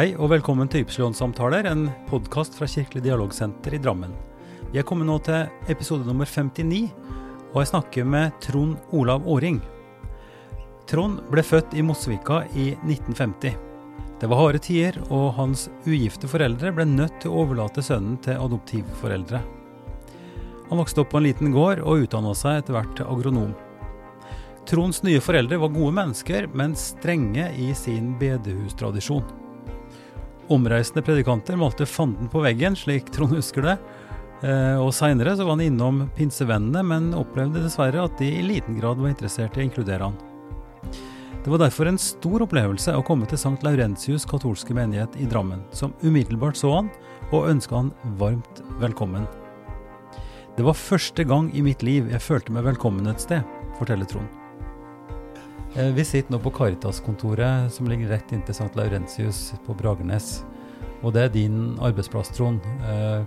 Hei og velkommen til Ypsilon-samtaler, en podkast fra Kirkelig dialogsenter i Drammen. Vi er kommet nå til episode nummer 59, og jeg snakker med Trond Olav Åring. Trond ble født i Mosvika i 1950. Det var harde tider, og hans ugifte foreldre ble nødt til å overlate sønnen til adoptivforeldre. Han vokste opp på en liten gård og utdanna seg etter hvert til agronom. Tronds nye foreldre var gode mennesker, men strenge i sin bedehustradisjon. Omreisende predikanter malte fanden på veggen, slik Trond husker det. Eh, og Seinere var han innom pinsevennene, men opplevde dessverre at de i liten grad var interessert i å inkludere han. Det var derfor en stor opplevelse å komme til St. Laurentius katolske menighet i Drammen, som umiddelbart så han og ønska han varmt velkommen. Det var første gang i mitt liv jeg følte meg velkommen et sted, forteller Trond. Eh, vi sitter nå på Caritas-kontoret som ligger rett inntil St. Laurentius på Bragernes. Og det er din arbeidsplass, Trond. Eh,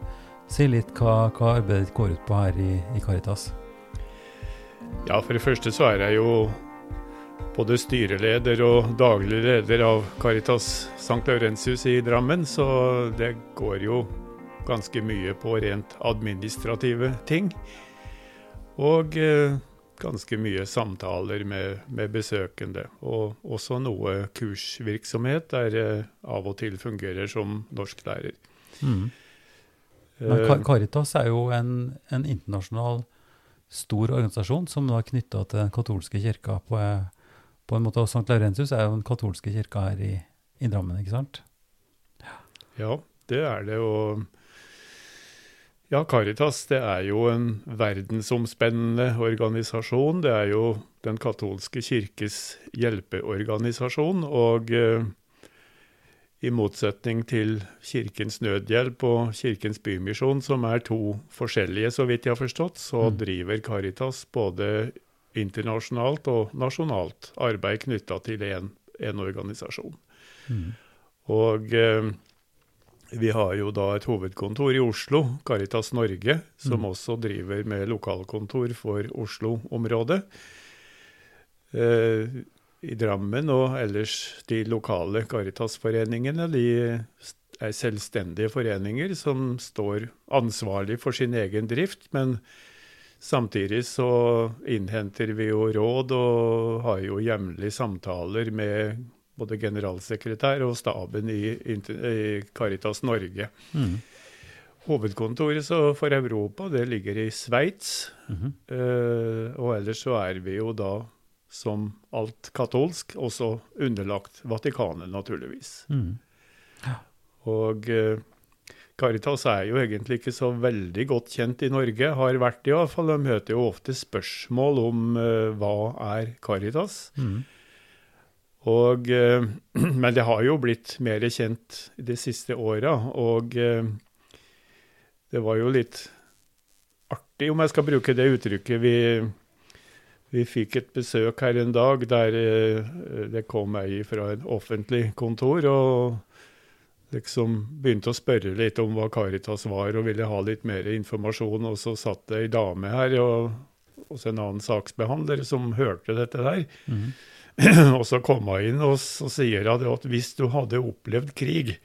si litt hva, hva, arbeidet ditt går ut på her i, i, Caritas. Ja, for det første så er jeg jo både styreleder og daglig leder av Caritas St. Laurentius i Drammen, så det går jo ganske mye på rent administrative ting. Og eh, ganske mye samtaler med, med, besøkende. Og også noe kursvirksomhet der jeg av og til fungerer som norsklærer. Mm. Men eh, Caritas er jo en, en internasjonal stor organisasjon som er knytta til den katolske kirka. På, på en måte, og St. Laurentius er jo den katolske kirka her i, i Drammen, ikke sant? Ja. ja, det er det. og ja, Caritas det er jo en verdensomspennende organisasjon. Det er jo Den katolske kirkes hjelpeorganisasjon. Og eh, i motsetning til Kirkens Nødhjelp og Kirkens Bymisjon, som er to forskjellige, så vidt jeg har forstått, så mm. driver Caritas både internasjonalt og nasjonalt arbeid knytta til én organisasjon. Mm. Og eh, vi har jo da et hovedkontor i Oslo, Caritas Norge, som mm. også driver med lokalkontor for Oslo-området. Eh, I Drammen og ellers de lokale Caritas-foreningene de er selvstendige foreninger som står ansvarlig for sin egen drift. Men samtidig så innhenter vi jo råd og har jo jevnlig samtaler med både generalsekretær og staben i, i Caritas Norge. Mm. Hovedkontoret for Europa det ligger i Sveits. Mm -hmm. uh, og ellers så er vi jo da, som alt katolsk, også underlagt Vatikanet, naturligvis. Mm. Ja. Og uh, Caritas er jo egentlig ikke så veldig godt kjent i Norge, har vært det iallfall. De møter jo ofte spørsmål om uh, hva er Caritas. Mm. Og, eh, men det har jo blitt mer kjent de siste åra, og eh, det var jo litt artig, om jeg skal bruke det uttrykket. Vi, vi fikk et besøk her en dag der eh, det kom ei fra et offentlig kontor og liksom begynte å spørre litt om hva Caritas var, og ville ha litt mer informasjon. Og så satt det ei dame her, og også en annen saksbehandler, som hørte dette der. Mm. og så kom hun inn og så sier at hvis du hadde opplevd krig,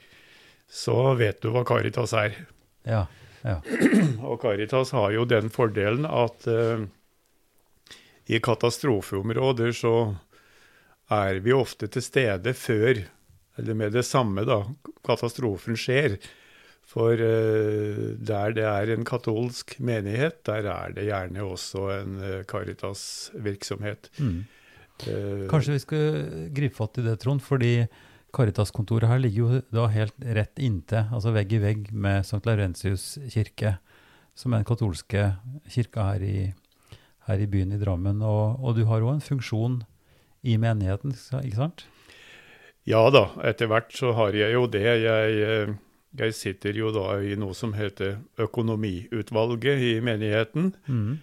så vet du hva Caritas er. Ja, ja. Og Caritas har jo den fordelen at uh, i katastrofeområder så er vi ofte til stede før, eller med det samme, da, katastrofen skjer. For uh, der det er en katolsk menighet, der er det gjerne også en uh, Caritas-virksomhet. Mm. Eh, Kanskje vi skal gripe fatt i det, Trond. fordi Caritas-kontoret her ligger jo da helt rett inntil, altså vegg i vegg med St. Laurentius kirke, som er den katolske kirka her i, her i byen i Drammen. Og, og du har òg en funksjon i menigheten, ikke sant? Ja da, etter hvert så har jeg jo det. Jeg, eh, jeg sitter jo da i noe som heter Økonomiutvalget i menigheten. Mm.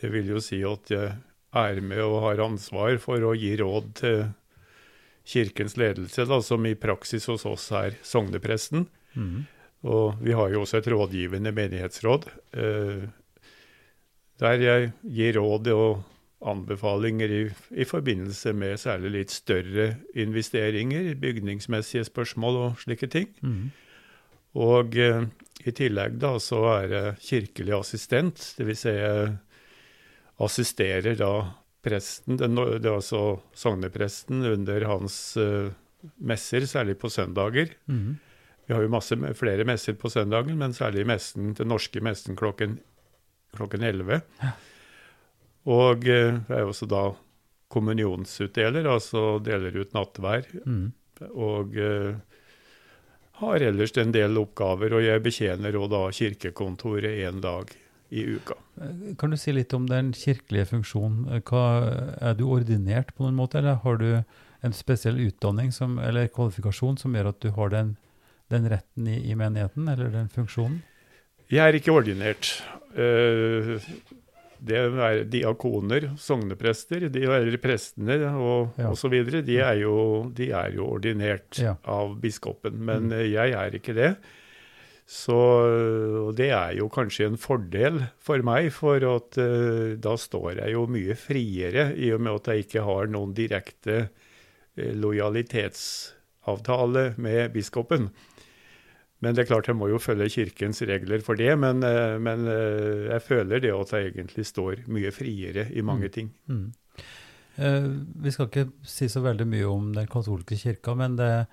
Det vil jo si at jeg er med og har ansvar for å gi råd til kirkens ledelse, da, som i praksis hos oss er sognepresten. Mm. Og vi har jo også et rådgivende menighetsråd, eh, der jeg gir råd og anbefalinger i, i, forbindelse med særlig litt større investeringer, bygningsmessige spørsmål og slike ting. Mm. Og eh, i tillegg da så er jeg kirkelig assistent, dvs. Si jeg assisterer da presten, den, det er altså sognepresten, under hans uh, messer, særlig på søndager. Mm. Vi har jo masse, flere messer på søndagen, men særlig messen, den norske messen klokken, klokken 11. Ja. Og uh, jeg er også da kommunionsutdeler, altså deler ut nattvær. Mm. Og uh, har ellers en del oppgaver, og jeg betjener òg da kirkekontoret én dag i uka. Eh, kan du si litt om den kirkelige funksjonen? Eh, hva, er du ordinert på noen måte, eller har du en spesiell utdanning som, eller kvalifikasjon som gjør at du har den, den retten i, i, menigheten, eller den funksjonen? Jeg er ikke ordinert. Uh, det er diakoner, sogneprester, de eller prestene og ja. osv. De, de er jo ordinert ja. av biskopen, men mm. jeg er ikke det. Så det er jo kanskje en fordel for meg, for at uh, da står jeg jo mye friere, i og med at jeg ikke har noen direkte uh, lojalitetsavtale med biskopen. Men det er klart jeg må jo følge kirkens regler for det. Men, uh, men jeg føler det at jeg egentlig står mye friere i mange mm. ting. Mm. vi skal ikke si så veldig mye om den katolske kirka, men det er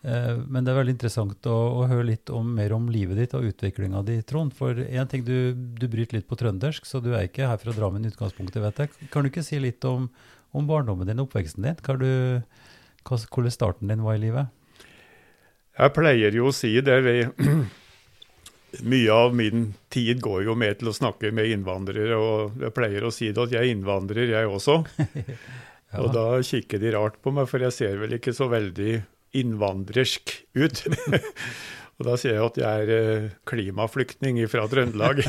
men det er veldig interessant å, å høre litt om, mer om livet ditt og utviklinga di, Trond. For én ting, du, du, bryter litt på trøndersk, så du er ikke her fra Drammen i utgangspunktet, vet jeg. Kan du ikke si litt om, om barndommen din og oppveksten din? Du, hva, hvordan starten din var i livet? Jeg pleier jo å si det. Mye av min tid går jo med til å snakke med innvandrere, og jeg pleier å si det at jeg er innvandrer, jeg også. ja. Og da kikker de rart på meg, for jeg ser vel ikke så veldig innvandrersk ut. og da sier jeg at jeg er eh, klimaflyktning fra Trøndelag.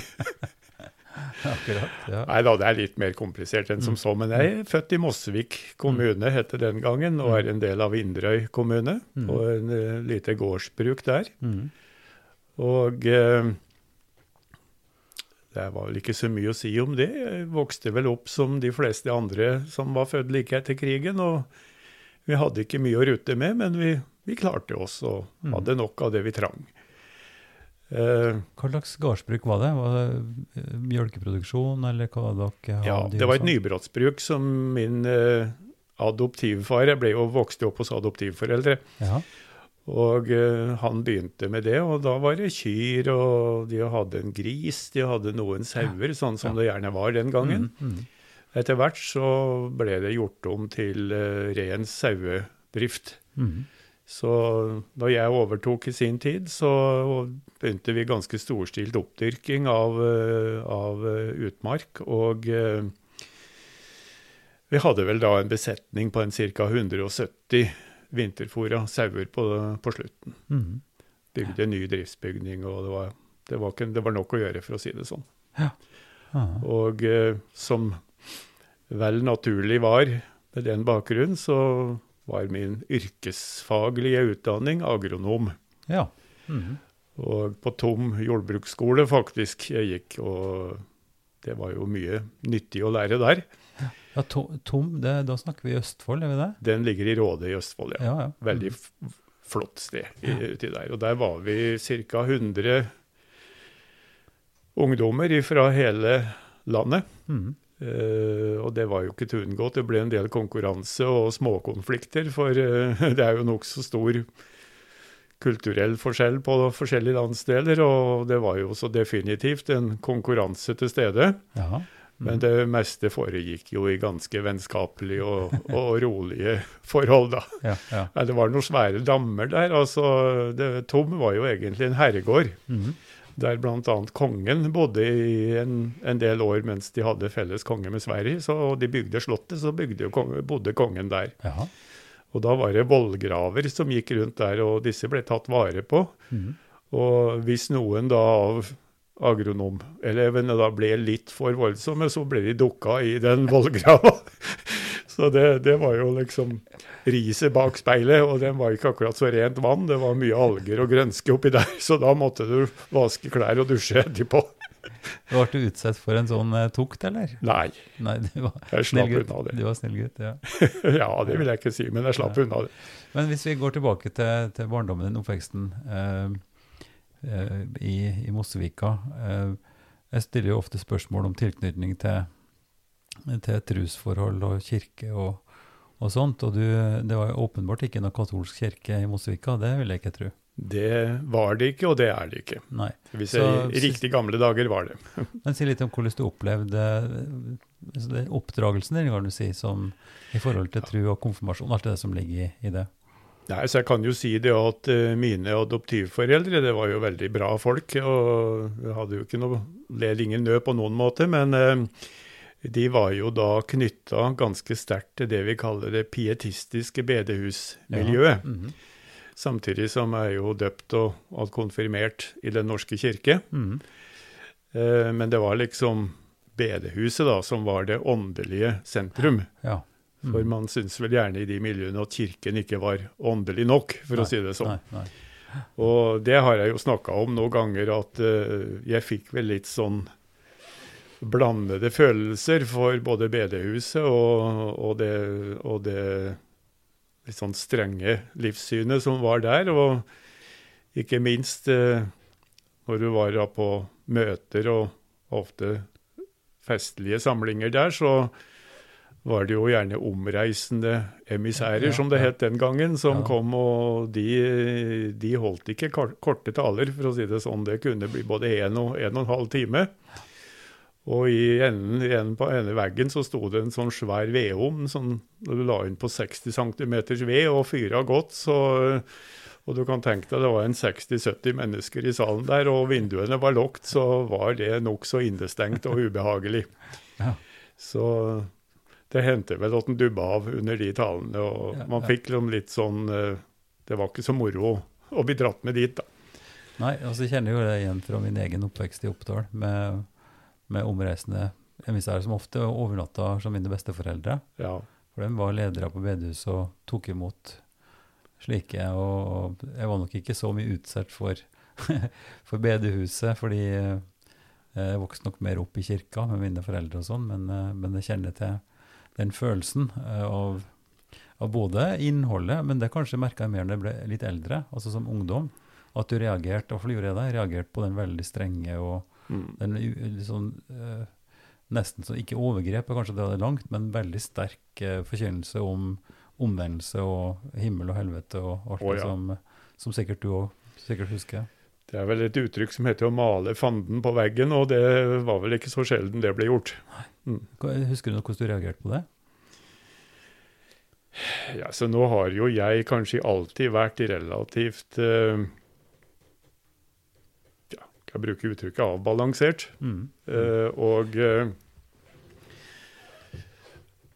Akkurat, ja. Nei da, det er litt mer komplisert enn som så. Men jeg er født i Mosvik kommune, het det den gangen, og er en del av Inderøy kommune. Mm. Og en uh, lite gårdsbruk der. Mm. Og uh, det var vel ikke så mye å si om det. Jeg vokste vel opp som de fleste andre som var født like etter krigen. og vi hadde ikke mye å rute med, men vi, vi klarte oss og mm. hadde nok av det vi trang. Uh, hva slags gårdsbruk var det? Var det uh, mjølkeproduksjon, eller hva dere Ja, det var et nybrottsbruk som min uh, adoptivfar Jeg ble jo vokst opp hos adoptivforeldre. Ja. Og han begynte med det, og da var det kyr, og de hadde en gris, de hadde noen sauer, sånn som ja. det gjerne var den gangen. Mm, mm. Etter hvert så ble det gjort om til uh, ren sauedrift. Mm. Så da jeg overtok i sin tid, så begynte vi ganske storstilt oppdyrking av, uh, av uh, utmark. Og vi hadde vel da en besetning på en ca. 170 vinterfòra sauer på, på slutten. Mm. Bygde ny driftsbygning, og det var, det, var ikke, det var, nok å gjøre, for å si det sånn. Ja. Og som vel naturlig var med den bakgrunnen, så var min yrkesfaglige utdanning agronom. Ja. Mm. Og på Tom jordbruksskole, faktisk, jeg gikk, og det var jo mye nyttig å lære der. Ja, Tom, det, da snakker vi Østfold, er vi det? Den ligger i Råde i Østfold, ja. ja, ja. Veldig flott sted i, uti der. Og der var vi ca. 100 ungdommer fra hele landet. Mm. Uh, og det var jo ikke til å unngå. Det ble en del konkurranse og småkonflikter, for uh, det er jo nokså stor kulturell forskjell på forskjellige landsdeler, og det var jo så definitivt en konkurranse til stede. Ja. Mm. Men det meste foregikk jo i ganske vennskapelige og, og rolige forhold, da. Ja, ja. Det var noen svære dammer der. altså det, Tom var jo egentlig en herregård. Mm der bl.a. kongen bodde i en, en, del år mens de hadde felles konge med Sverige. Så, og de bygde slottet, så bygde, bodde kongen der. Jaha. Og da var det vollgraver som gikk rundt der, og disse ble tatt vare på. Mm. Og hvis noen da av agronomelevene da ble litt for voldsomme, så ble de dukka i den vollgrava. så det, det var jo liksom riset bak speilet, og den var ikke akkurat så rent vann. Det var mye alger og grønske oppi der, så da måtte du vaske klær og dusje etterpå. Ble du utsatt for en sånn eh, tukt, eller? Nei, Nei, var jeg slapp unna det. Du var snill gutt, ja. Ja, det vil jeg ikke si, men jeg slapp Ja. unna det. Men hvis vi går tilbake til, til barndommen din, oppveksten eh, eh, i, i Mossevika. Eh, jeg stiller jo ofte spørsmål om tilknytning til, til trusforhold og kirke og, og sånt. Og du, det var jo åpenbart ikke noe katolsk kirke i Mosvika, det vil jeg ikke tro. Det var det ikke, og det er det ikke. Nei. Hvis Så- jeg, I riktig gamle dager var det. Men si litt om hvordan du opplevde altså oppdragelsen din, kan du si, som, i forhold til tro og konfirmasjon, alt det som ligger i, i det. Nei, så jeg kan jo si det at eh, mine adoptivforeldre, det var jo veldig bra folk, og hadde jo ikke noe led ingen nød på noen måte, men eh, de var jo da knytta ganske sterkt til det vi kaller det pietistiske bedehusmiljøet. Ja. Mhm. Samtidig som jeg er jo døpt og, alt konfirmert i Den norske kirke. Mhm. Eh, men det var liksom bedehuset da som var det åndelige sentrum. Ja. Mm. For man syns vel gjerne i de miljøene at kirken ikke var åndelig nok, for Nei, å si det sånn. Nei, nei. Og det har jeg jo snakka om noen ganger, at uh, jeg fikk vel litt sånn blandede følelser for både bedehuset og, og, det, og det litt sånn strenge livssynet som var der. Og ikke minst eh, når du var på møter og ofte festlige samlinger der, så var det jo gjerne omreisende emissærer, som det het den gangen, som Ja. kom, og de, de holdt ikke kor- korte taler, for å si det sånn. Det kunne bli både én og en og en halv time. Og i enden, i enden på ene veggen så sto det en sånn svær vedovn, når du la inn på 60 cm ved og fyra godt, så og du kan tenke deg det var en 60-70 mennesker i salen der, og vinduene var lukket, så var det nokså innestengt og ubehagelig. Ja. Så det hendte vel at den dubba av under de talene, og Ja, man fikk liksom litt sånn eh, Det var ikke så moro å, bli dratt med dit, da. Nei, altså jeg kjenner jo det igjen fra min egen oppvekst i Oppdal, med, med omreisende emissærer som ofte overnatta som mine besteforeldre. Ja. For de var ledere på bedehus og tok imot slike. Og jeg var nok ikke så mye utsatt for, for bedehuset, fordi eh, jeg vokste nok mer opp i kirka med mine foreldre og sånn, men, eh, men jeg kjenner til den følelsen eh, av, av både innholdet, men det kanskje merka jeg mer når jeg ble litt eldre, altså som ungdom. At du reagerte, iallfall gjorde jeg det, reagerte på den veldig strenge og Mm. litt sånn eh, Nesten så ikke overgrep, er kanskje det er langt, men veldig sterk eh, forkynnelse om omvendelse og himmel og helvete og alt Å, det som, som sikkert du òg sikkert husker. Det er vel et uttrykk som heter å male fanden på veggen, og det var vel ikke så sjelden det ble gjort. Mm. Husker du noe hvordan du reagerte på det? Ja, så nå har jo jeg kanskje alltid vært relativt Ja, skal bruke uttrykket avbalansert. Mm. Uh, og uh,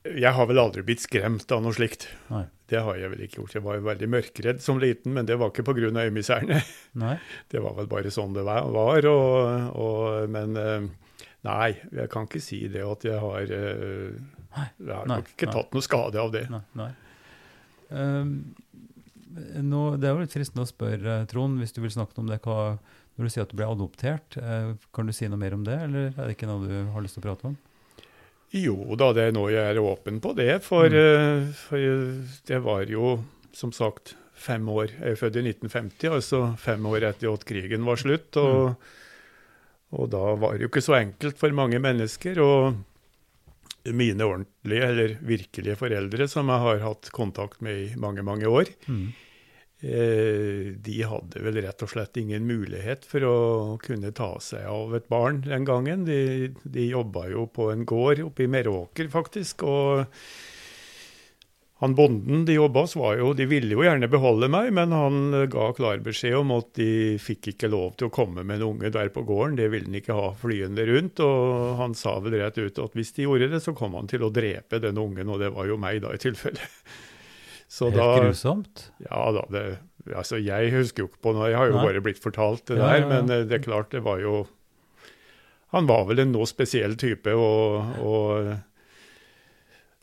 jeg har vel aldri blitt skremt av noe slikt. Nei. Det har jeg vel ikke gjort. Jeg var jo veldig mørkredd som liten, men det var ikke pga. Nei? Det var vel bare sånn det var. og, og, men eh, nei, jeg kan ikke si det at jeg har Jeg har nei, nok ikke nei. tatt noe skade av det. Nei. Ehm, nå, det er jo litt fristende å spørre, Trond, hvis du vil snakke om det. Hva, når du sier at du ble adoptert, eh, kan du si noe mer om det, eller er det ikke noe du har lyst til å prate om? Jo da, det er nå jeg er åpen på det. For, Mm. eh, for det var jo, som sagt, fem år. Jeg er født i 1950, altså fem år etter at krigen var slutt. Og, og da var det jo ikke så enkelt for mange mennesker. Og mine ordentlige, eller virkelige foreldre, som jeg har hatt kontakt med i mange, mange år, Mm. Eh, de hadde vel rett og slett ingen mulighet for å kunne ta seg av et barn den gangen. De, de jobba jo på en gård oppe i Meråker, faktisk. Og han bonden de jobba hos, var jo De ville jo gjerne beholde meg, men han ga klar beskjed om at de fikk ikke lov til å komme med en unge der på gården. Det ville han ikke ha flyende rundt. Og han sa vel rett ut at hvis de gjorde det, så kom han til å drepe den ungen, og det var jo meg da i tilfelle. Så Helt da grusomt. ja da, det, altså jeg husker jo ikke på noe, jeg har jo Nei. bare blitt fortalt det Ja, der, ja, ja. men eh, det er klart det var jo Han var vel en noe spesiell type, og, og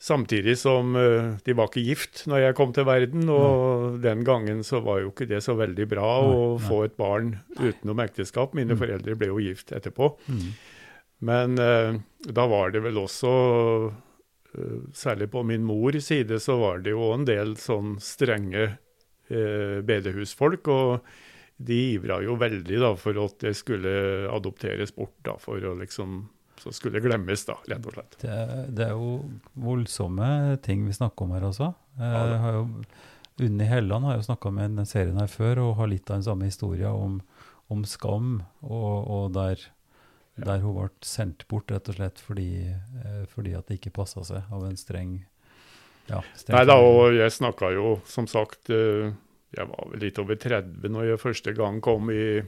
samtidig som eh, de var ikke gift når jeg kom til verden, og den gangen så var jo ikke det så veldig bra å få et barn utenom ekteskap. Mine Mm. foreldre ble jo gift etterpå. Mm. Men eh, da var det vel også Særlig på min mors side så var det jo en del sånn strenge eh, bedehusfolk. Og de ivra jo veldig da for at det skulle adopteres bort, da, for å liksom så skulle glemmes, da, rett og slett. Det, det er jo voldsomme ting vi snakker om her også. Ja, det. jo, Unni Helland har jo snakka med den serien her før og har litt av den samme historien om, om skam, og, og der, Ja. der hun ble sendt bort rett og slett fordi, eh, fordi at det ikke passa seg av en streng ja, streng Nei da, og jeg snakka jo som sagt eh, Jeg var vel litt over 30 når jeg første gang kom i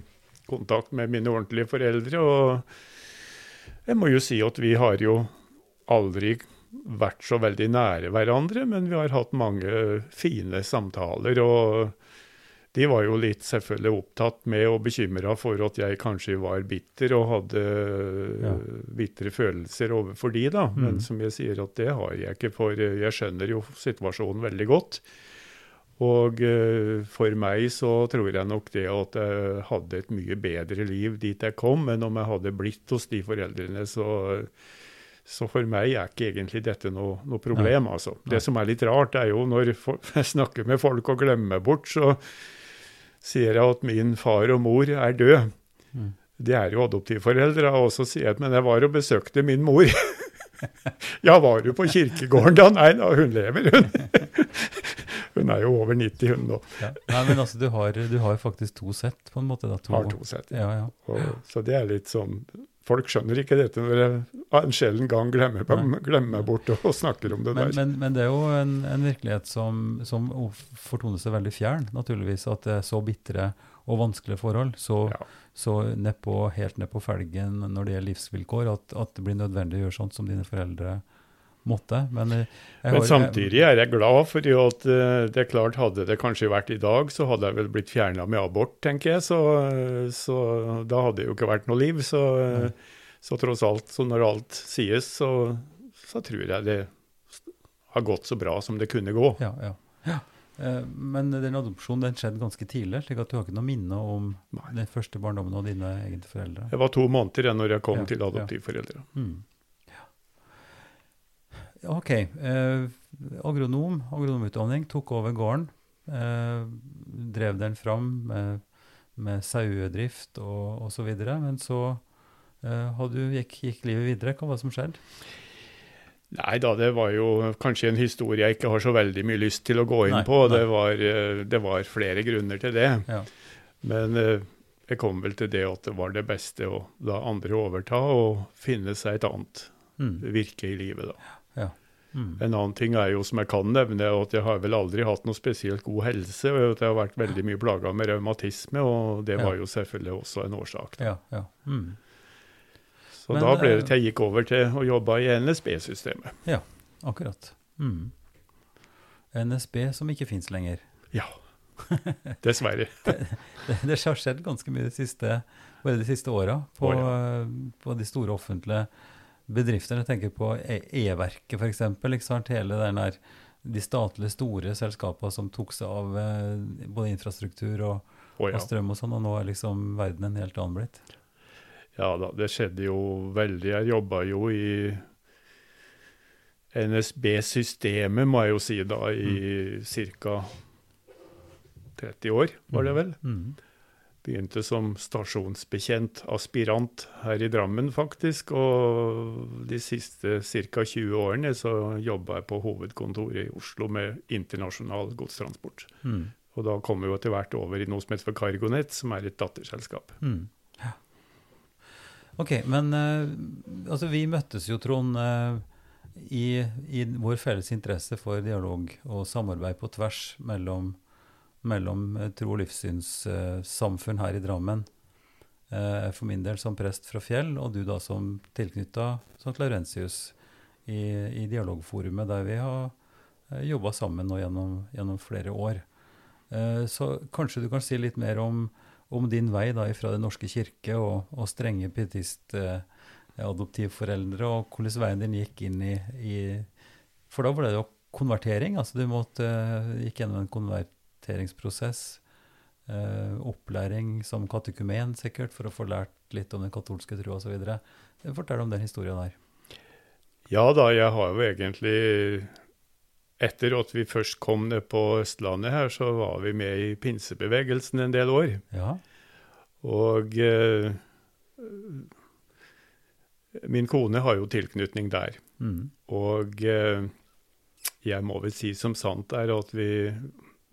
kontakt med mine ordentlige foreldre. Og jeg må jo si at vi har jo aldri vært så veldig nære hverandre, men vi har hatt mange fine samtaler. og de var jo litt selvfølgelig opptatt med og bekymra for at jeg kanskje var bitter og hadde Ja. bitre følelser overfor de, da. Men Mm. som jeg sier at det har jeg ikke, for jeg skjønner jo situasjonen veldig godt. Og eh, for meg så tror jeg nok det at jeg hadde et mye bedre liv dit jeg kom, enn om jeg hadde blitt hos de foreldrene. Så, så for meg er ikke egentlig dette noe, noe problem, altså. Nei. Det som er litt rart, er jo når jeg snakker med folk og glemmer bort, så sier jeg at min far og mor er døde. Mm. De er jo adoptivforeldre, og så sier jeg at men jeg var og besøkte min mor. ja, var du på kirkegården da? Nei da, hun lever, hun. hun er jo over 90, hun nå. Ja. Nei, men altså, du har, du har faktisk to sett, på en måte. Da, to, Har to sett. Ja, ja. Og, så det er litt sånn Folk skjønner ikke dette når jeg en sjelden gang glemmer, glemmer bort og, snakker om det Men, der. men, men det er jo en, en virkelighet som, som fortoner seg veldig fjern, naturligvis. At det er så bitre og vanskelige forhold, så, Ja. så nedpå, helt ned på felgen når det gjelder livsvilkår, at, at det blir nødvendig å gjøre sånt som dine foreldre måtte. Men, eh, jeg Men samtidig er jeg glad for at eh, det er klart hadde det kanskje vært i dag, så hadde jeg vel blitt fjerna med abort, tenker jeg. Så, så da hadde det jo ikke vært noe liv. Så, så tross alt, så når alt sies, så, så tror jeg det har gått så bra som det kunne gå. Ja, ja. ja. Eh, Men den adopsjonen den skjedde ganske tidlig, slik at du har ikke noe minne om Nei. den første barndommen og dine egne foreldre. Jeg var to måneder jeg, når jeg kom Ja, til ja. adoptivforeldre. Mm. OK. Eh, agronom, agronomutdanning, tok over gården. Eh, drev den fram med, med sauedrift og osv. Men så eh, du, gikk, gikk livet videre. Hva var det som skjedde? Nei da, det var jo kanskje en historie jeg ikke har så veldig mye lyst til å gå inn Nei, på. Det var, eh, det var flere grunner til det. Ja. Men eh, jeg kom vel til det at det var det beste å la andre overta og finne seg et annet Mm. virke i livet. da. Mm. En annen ting er jo som jeg kan nevne, at jeg har vel aldri hatt noe spesielt god helse. og at Jeg har vært veldig mye plaga med revmatisme, og det Ja. var jo selvfølgelig også en årsak. Ja, ja. Mm. Så Men, da ble eh, det til jeg gikk over til å jobbe i NSB-systemet. Ja, Akkurat. Mm. NSB som ikke fins lenger. Ja. Dessverre. Det, det har skjedd ganske mye de siste, bare de siste åra på, oh, eh, på de store offentlige bedriftene. Jeg tenker på E- E-verket f.eks. Hele den der, de statlige store selskapene som tok seg av eh, både infrastruktur og, oh, ja. og strøm og sånn, og nå er liksom verden en helt annen blitt. ja da, det skjedde jo veldig. Jeg jobba jo i NSB-systemet, må jeg jo si da, i ca. 30 år, var det vel. Mm. Begynte som stasjonsbetjent aspirant her i Drammen, faktisk. Og de siste ca. 20 årene så jobba jeg på hovedkontoret i Oslo med internasjonal godstransport. Mm. Og da kom vi jo etter hvert over i noe som heter for Cargonet, som er et datterselskap. Mm. Ja. Ok, men uh, altså vi møttes jo, Trond, Uh, i, i vår felles interesse for dialog og samarbeid på tvers mellom, mellom eh, tro- og livssynssamfunn her i Drammen. Eh, for min del som prest fra Fjell, og du da som tilknytta St. Laurentius i, i dialogforumet, der vi har eh, jobba sammen nå gjennom, gjennom flere år. Så kanskje du kan si litt mer om, om din vei da fra Den norske kirke og, og strenge pietist-adoptivforeldre, og hvordan veien din gikk inn i, i For da ble det jo konvertering, altså du måtte, gikk gjennom en konverteringsprosess. eh, opplæring som katekumen, sikkert, for å få lært litt om den katolske tro osv. Fortell om den historien der. Ja da, jeg har jo egentlig Etter at vi først kom ned på Østlandet her, så var vi med i pinsebevegelsen en del år. Ja. Og eh, min kone har jo tilknytning der. Mm. Og eh, jeg må vel si som sant er at vi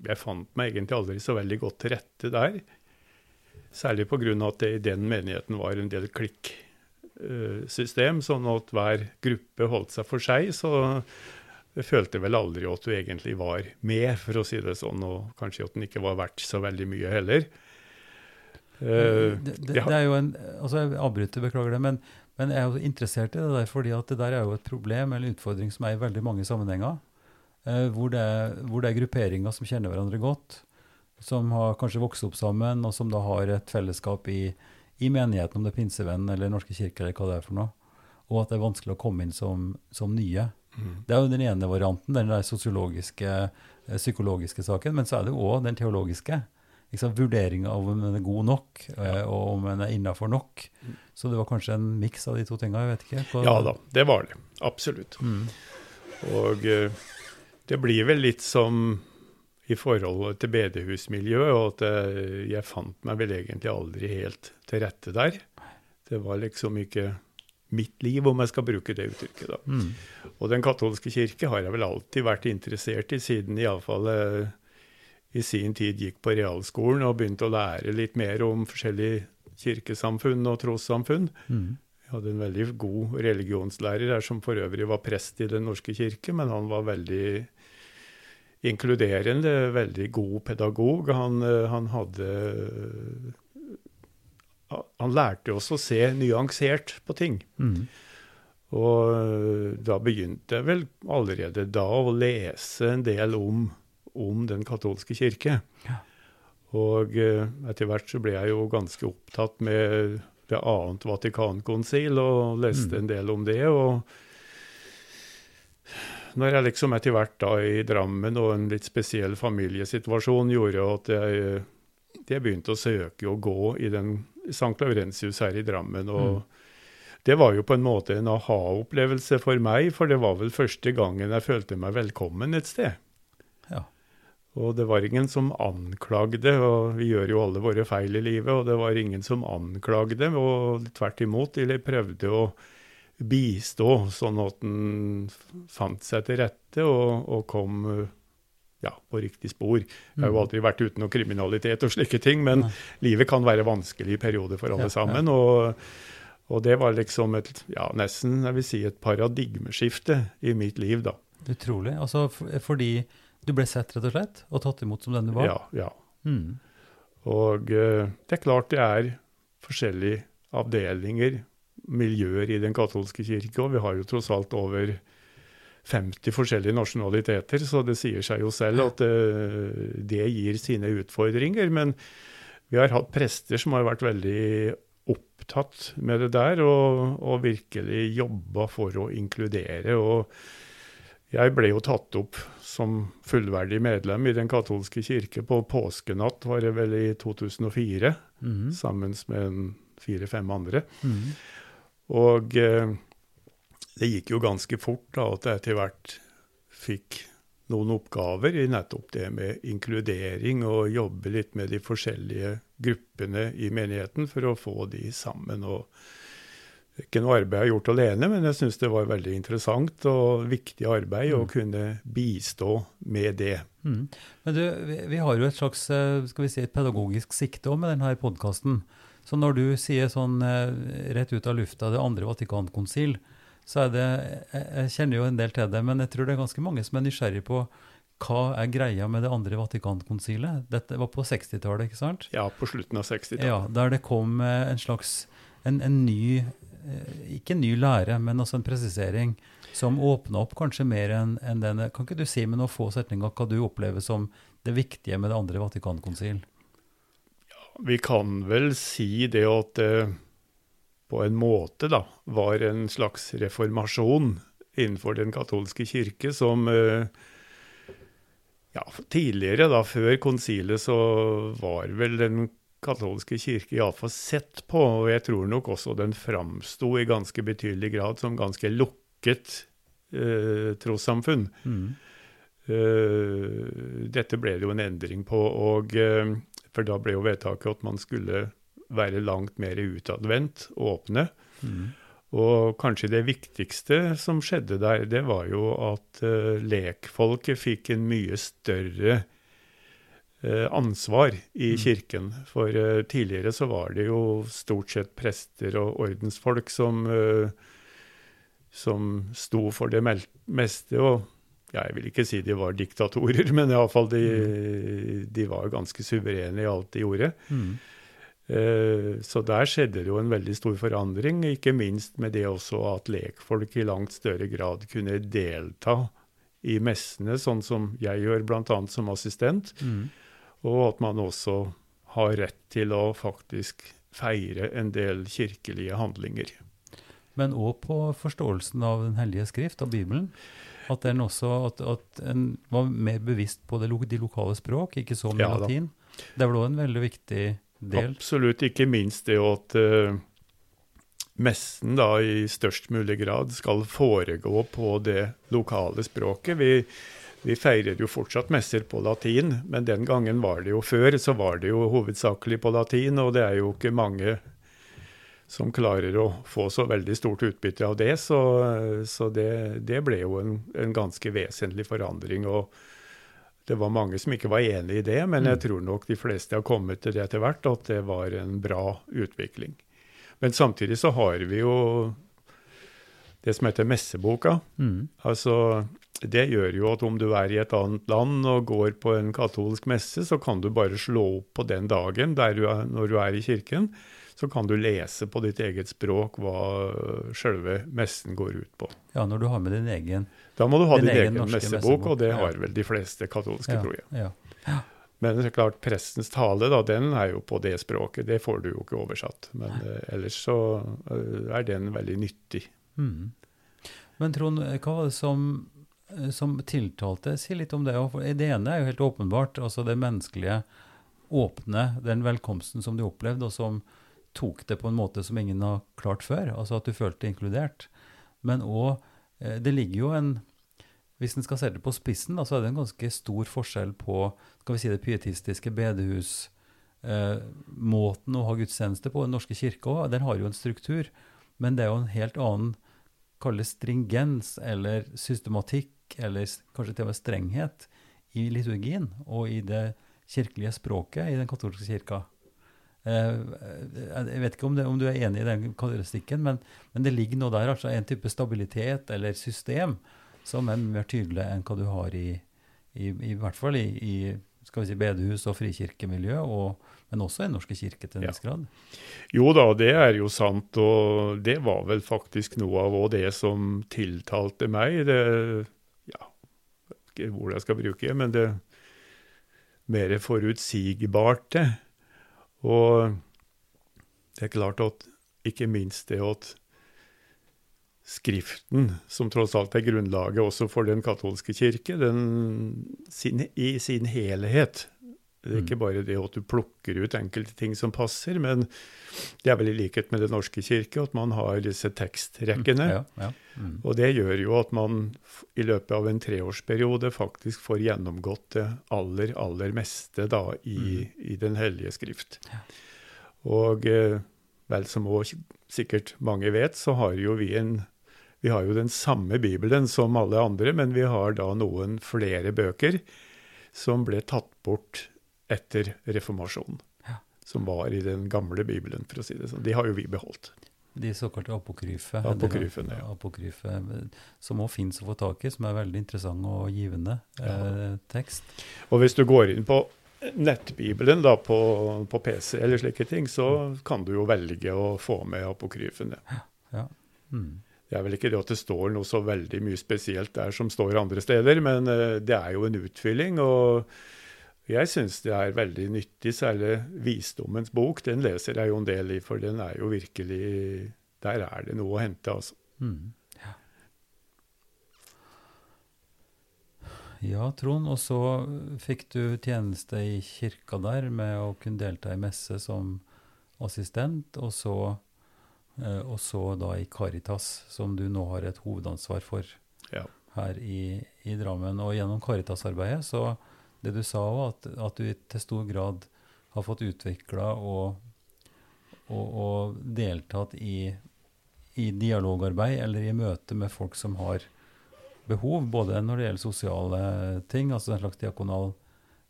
Jeg fant meg egentlig aldri så veldig godt til rette der. Særlig pga. at det i den menigheten var en del klikksystem, sånn at hver gruppe holdt seg for seg. Så jeg følte vel aldri at du egentlig var med, for å si det sånn. Og kanskje at den ikke var verdt så veldig mye heller. Uh, det, det, det, er jo en, altså Jeg avbryter, beklager det. men men jeg er jo interessert i det der, fordi at det der er jo et problem eller en utfordring som er i veldig mange sammenhenger. Eh, hvor, det hvor, det er, grupperinger som kjenner hverandre godt, som har kanskje vokst opp sammen, og som da har et fellesskap i, i menigheten, om det er pinsevenn eller Norske kirke eller hva det er for noe. Og at det er vanskelig å komme inn som, som nye. Mm. Det er jo den ene varianten, den der sosiologiske, eh, psykologiske saken. Men så er det jo òg den teologiske liksom, Vurderinga av om den er god nok, ja. og om den er innafor nok. Mm. Så det var kanskje en miks av de to tinga? jeg vet ikke. Ja da, det var det. Absolutt. Mm. Og uh, det blir vel litt som i forhold til bedehusmiljøet, og at uh, jeg fant meg vel egentlig aldri helt til rette der. Det var liksom ikke mitt liv, om jeg skal bruke det uttrykket. da. Mm. Og Den katolske kirke har jeg vel alltid vært interessert i, siden iallfall uh, i sin tid gikk på realskolen og begynte å lære litt mer om forskjellige kirkesamfunn og trossamfunn. Mm. Jeg hadde en veldig god religionslærer her, som for øvrig var prest i Den norske kirke, men han var veldig inkluderende, veldig god pedagog. Han, eh, han hadde Han lærte oss å se nyansert på ting. Mm. Og eh, da begynte jeg vel allerede da å lese en del om om den katolske kirke. Ja. Og etter hvert så ble jeg jo ganske opptatt med det annet Vatikankonsil og leste mm. en del om det. og når jeg liksom etter hvert da i Drammen og en litt spesiell familiesituasjon gjorde at jeg, jeg begynte å søke å gå i den St. Laurentius her i Drammen. og mm. Det var jo på en måte en aha-opplevelse for meg, for det var vel første gangen jeg følte meg velkommen et sted. Og det var ingen som anklagde, og vi gjør jo alle våre feil i livet, og det var ingen som anklagde, og tvert imot, de prøvde å bistå, sånn at den fant seg til rette og, og kom ja, på riktig spor. Jeg har jo mm. aldri vært uten noe kriminalitet og slike ting, men Nei. livet kan være vanskelig i perioder for alle ja, sammen. Ja. Og, og, det var liksom et, ja, nesten jeg vil si et paradigmeskifte i mitt liv, da. Utrolig. Altså fordi du ble sett, rett og slett, og tatt imot som den du var? Ja. ja. Mm. Og uh, det er klart det er forskjellige avdelinger, miljøer i den katolske kirke, og vi har jo tross alt over 50 forskjellige nasjonaliteter, så det sier seg jo selv at det, det gir sine utfordringer. Men vi har hatt prester som har vært veldig opptatt med det der, og, og virkelig jobba for å inkludere. og jeg ble jo tatt opp som fullverdig medlem i Den katolske kirke på påskenatt, var det vel i 2004, mm. sammen med fire-fem andre. Mm. Og eh, det gikk jo ganske fort da, at jeg etter hvert fikk noen oppgaver i nettopp det med inkludering, og jobbe litt med de forskjellige gruppene i menigheten for å få de sammen. og ikke noe arbeid jeg har gjort alene, men jeg syns det var veldig interessant og viktig arbeid mm. å kunne bistå med det. Mm. Men du, vi, har jo et slags eh, skal vi si, et pedagogisk sikte med denne podkasten. Så når du sier sånn eh, rett ut av lufta det andre Vatikankonsil, så er det Jeg kjenner jo en del til det, men jeg tror det er ganske mange som er nysgjerrig på hva er greia med det andre Vatikankonsilet? Dette var på 60-tallet, ikke sant? Ja, på slutten av 60-tallet. Ja, Der det kom eh, en slags en, en ny Eh, ikke en ny lære, men også en presisering som åpna opp kanskje mer enn en den Kan ikke du si med noen få setninger hva du opplever som det viktige med det andre Vatikankonsil? Vi kan vel si det at det på en måte da, var en slags reformasjon innenfor den katolske kirke som uh, Ja, Tidligere, da, før konsilet, så var vel den katolske kirke iallfall sett på, og jeg tror nok også den framsto i ganske betydelig grad som ganske lukket eh, trossamfunn. Mm. Eh, dette ble det jo en endring på, og, eh, for da ble jo vedtaket at man skulle være langt mer utadvendt, åpne. Mm. Og kanskje det viktigste som skjedde der, det var jo at uh, lekfolket fikk en mye større uh, ansvar i Mm. kirken. For uh, tidligere så var det jo stort sett prester og ordensfolk som, som sto for det meste. Og ja, jeg vil ikke si de var diktatorer, men iallfall de, de var ganske suverene i alt de gjorde. Mm. Eh, Så der skjedde det jo en veldig stor forandring, ikke minst med det også at lekfolk i langt større grad kunne delta i messene, sånn som jeg gjør bl.a. som assistent, Mm. og at man også har rett til å faktisk feire en del kirkelige handlinger. Men òg på forståelsen av Den hellige skrift, av Bibelen. At, den også, at, at en var mer bevisst på det, lo- de lokale språk, ikke så mye Ja latin. Det vel òg en veldig viktig del. Absolutt ikke minst det at uh, messen da i størst mulig grad skal foregå på det lokale språket. Vi, vi feirer jo fortsatt messer på latin, men den gangen var det jo før, så var det jo hovedsakelig på latin, og det er jo ikke mange som klarer å få så veldig stort utbytte av det. Så, så det, det ble jo en, en ganske vesentlig forandring. og det var mange som ikke var enig i det, men jeg Mm. tror nok de fleste har kommet til det etter hvert, at det var en bra utvikling. Men samtidig så har vi jo det som heter messeboka. Mm. Altså, det gjør jo at om du er i et annet land og går på en katolsk messe, så kan du bare slå opp på den dagen du er, når du er i kirken. Så kan du lese på ditt eget språk hva selve messen går ut på. Ja, når du har med din egen Da må du ha Din din egen egen messebok, og det ja. har vel de fleste katolske, ja, tror jeg. Ja. Men det er klart, prestens tale, da, den er jo på det språket. Det får du jo ikke oversatt. Men uh, ellers så uh, er den veldig nyttig. Mm. Men Trond, hva var det som, eh, som tiltalte? Si litt om det. Det ene er jo helt åpenbart, altså det menneskelige, åpne, den velkomsten som du opplevde, og som tok det på en måte som ingen har klart før. Altså at du følte inkludert. Men òg Det ligger jo en Hvis en skal se det på spissen, da, så er det en ganske stor forskjell på skal vi si det pietistiske bedehus eh, måten å ha gudstjeneste på. Den norske kirke også, den har jo en struktur, men det er jo en helt annen kalle stringens eller systematikk, eller kanskje til og med strenghet, i liturgien og i det kirkelige språket i den katolske kirka. Eh, jeg vet ikke om, det, om du er enig i den karakteristikken, men, men det ligger noe der, altså en type stabilitet eller system som er mer tydelig enn hva du har i, i, i hvert fall i, i skal vi si, bedehus og frikirkemiljø, og, men også i norske kirke til en viss grad. Jo da, det er jo sant, og det var vel faktisk noe av det som tiltalte meg. Det, ja, ikke hvor jeg skal bruke det, men det mer forutsigbarte. Og det er klart at ikke minst det at Skriften, som tross alt er grunnlaget også for den katolske kirke, den, sin, i sin helhet Det er ikke bare det at du plukker ut enkelte ting som passer, men det er vel i likhet med Den norske kirke at man har disse tekstrekkene. Ja, ja. Mm. Og det gjør jo at man i løpet av en treårsperiode faktisk får gjennomgått det aller, aller meste da i, i Den hellige skrift. Ja. Og eh, vel som også sikkert mange vet, så har jo vi en vi har jo den samme Bibelen som alle andre, men vi har da noen flere bøker som ble tatt bort etter reformasjonen. Ja. Som var i den gamle Bibelen, for å si det sånn. De har jo vi beholdt. De såkalte apokryfe. Apokryfene, ja. apokryfe som òg fins å få tak i, som er veldig interessant og givende eh, tekst. Og hvis du går inn på nettbibelen da, på, på PC eller slike ting, så kan du jo velge å få med apokryfene. Mm. Det er vel ikke det at det står noe så veldig mye spesielt der som står andre steder, men eh, det er jo en utfylling. og jeg syns det er veldig nyttig, særlig Visdommens bok. Den leser jeg jo en del i, for den er jo virkelig Der er det noe å hente, altså. Mm. Ja. Ja, Trond. Og så fikk du tjeneste i kirka der med å kunne delta i messe som assistent, og så, eh, og så da i Caritas, som du nå har et hovedansvar for Ja. her i, i Drammen. Og gjennom Caritas-arbeidet, så det du sa òg, at, at du til stor grad har fått utvikla og, og, og deltatt i, i dialogarbeid eller i møte med folk som har behov, både når det gjelder sosiale ting, altså en slags diakonal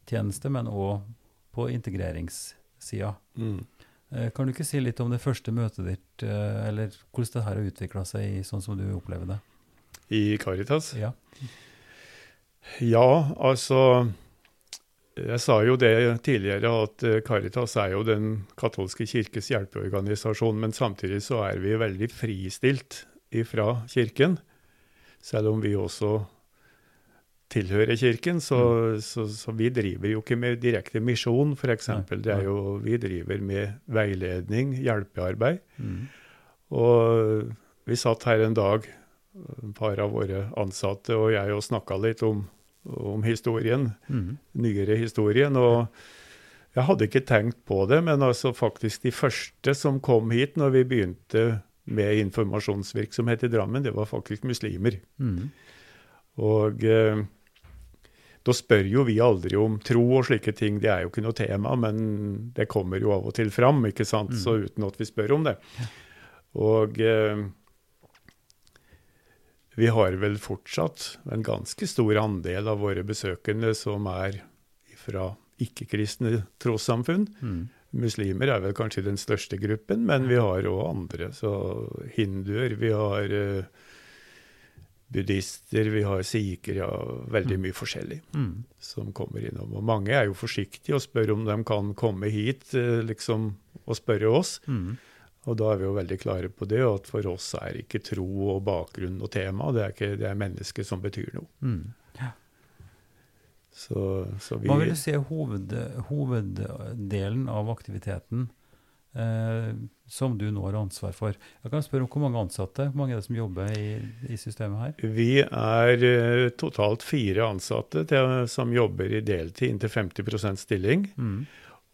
tjeneste, men òg på integreringssida. Mm. Eh, Kan du ikke si litt om det første møtet ditt, eh, eller hvordan det her har utvikla seg i sånn som du opplever det? I Caritas? Ja. Ja, altså Jeg sa jo det tidligere, at eh, Caritas er jo den katolske kirkes hjelpeorganisasjon, men samtidig så er vi veldig fristilt ifra kirken. Selv om vi også tilhører kirken, så, så, så vi driver jo ikke med direkte misjon, f.eks. Det er jo, vi driver med veiledning, hjelpearbeid. Mm. Og vi satt her en dag, et par av våre ansatte og jeg, og snakka litt om, om historien, Mm. nyere historien. Og jeg hadde ikke tenkt på det, men altså faktisk de første som kom hit når vi begynte med informasjonsvirksomhet i Drammen, det var faktisk muslimer. Mm. Og eh, da spør jo vi aldri om tro og slike ting, det er jo ikke noe tema, men det kommer jo av og til fram, ikke sant, så uten at vi spør om det. Og eh, vi har vel fortsatt en ganske stor andel av våre besøkende som er fra ikke-kristne trossamfunn. Mm. Muslimer er vel kanskje den største gruppen, men vi har òg andre. Så hinduer, vi har eh, buddhister, vi har sikher, ja, veldig mye forskjellig Mm. som kommer innom. Og mange er jo forsiktige og spør om de kan komme hit eh, liksom, og spørre oss. Mm. Og da er vi jo veldig klare på det, og at for oss er ikke tro og bakgrunn og tema, det er, ikke, det er mennesket som betyr noe. Mm. Så, så vi Hva vil du si er hoved, hoveddelen av aktiviteten eh, som du nå har ansvar for? Jeg kan spørre om Hvor mange ansatte hvor mange er det som jobber i, i systemet her? Vi er eh, totalt fire ansatte til, som jobber i deltid inntil 50% stilling. Mm.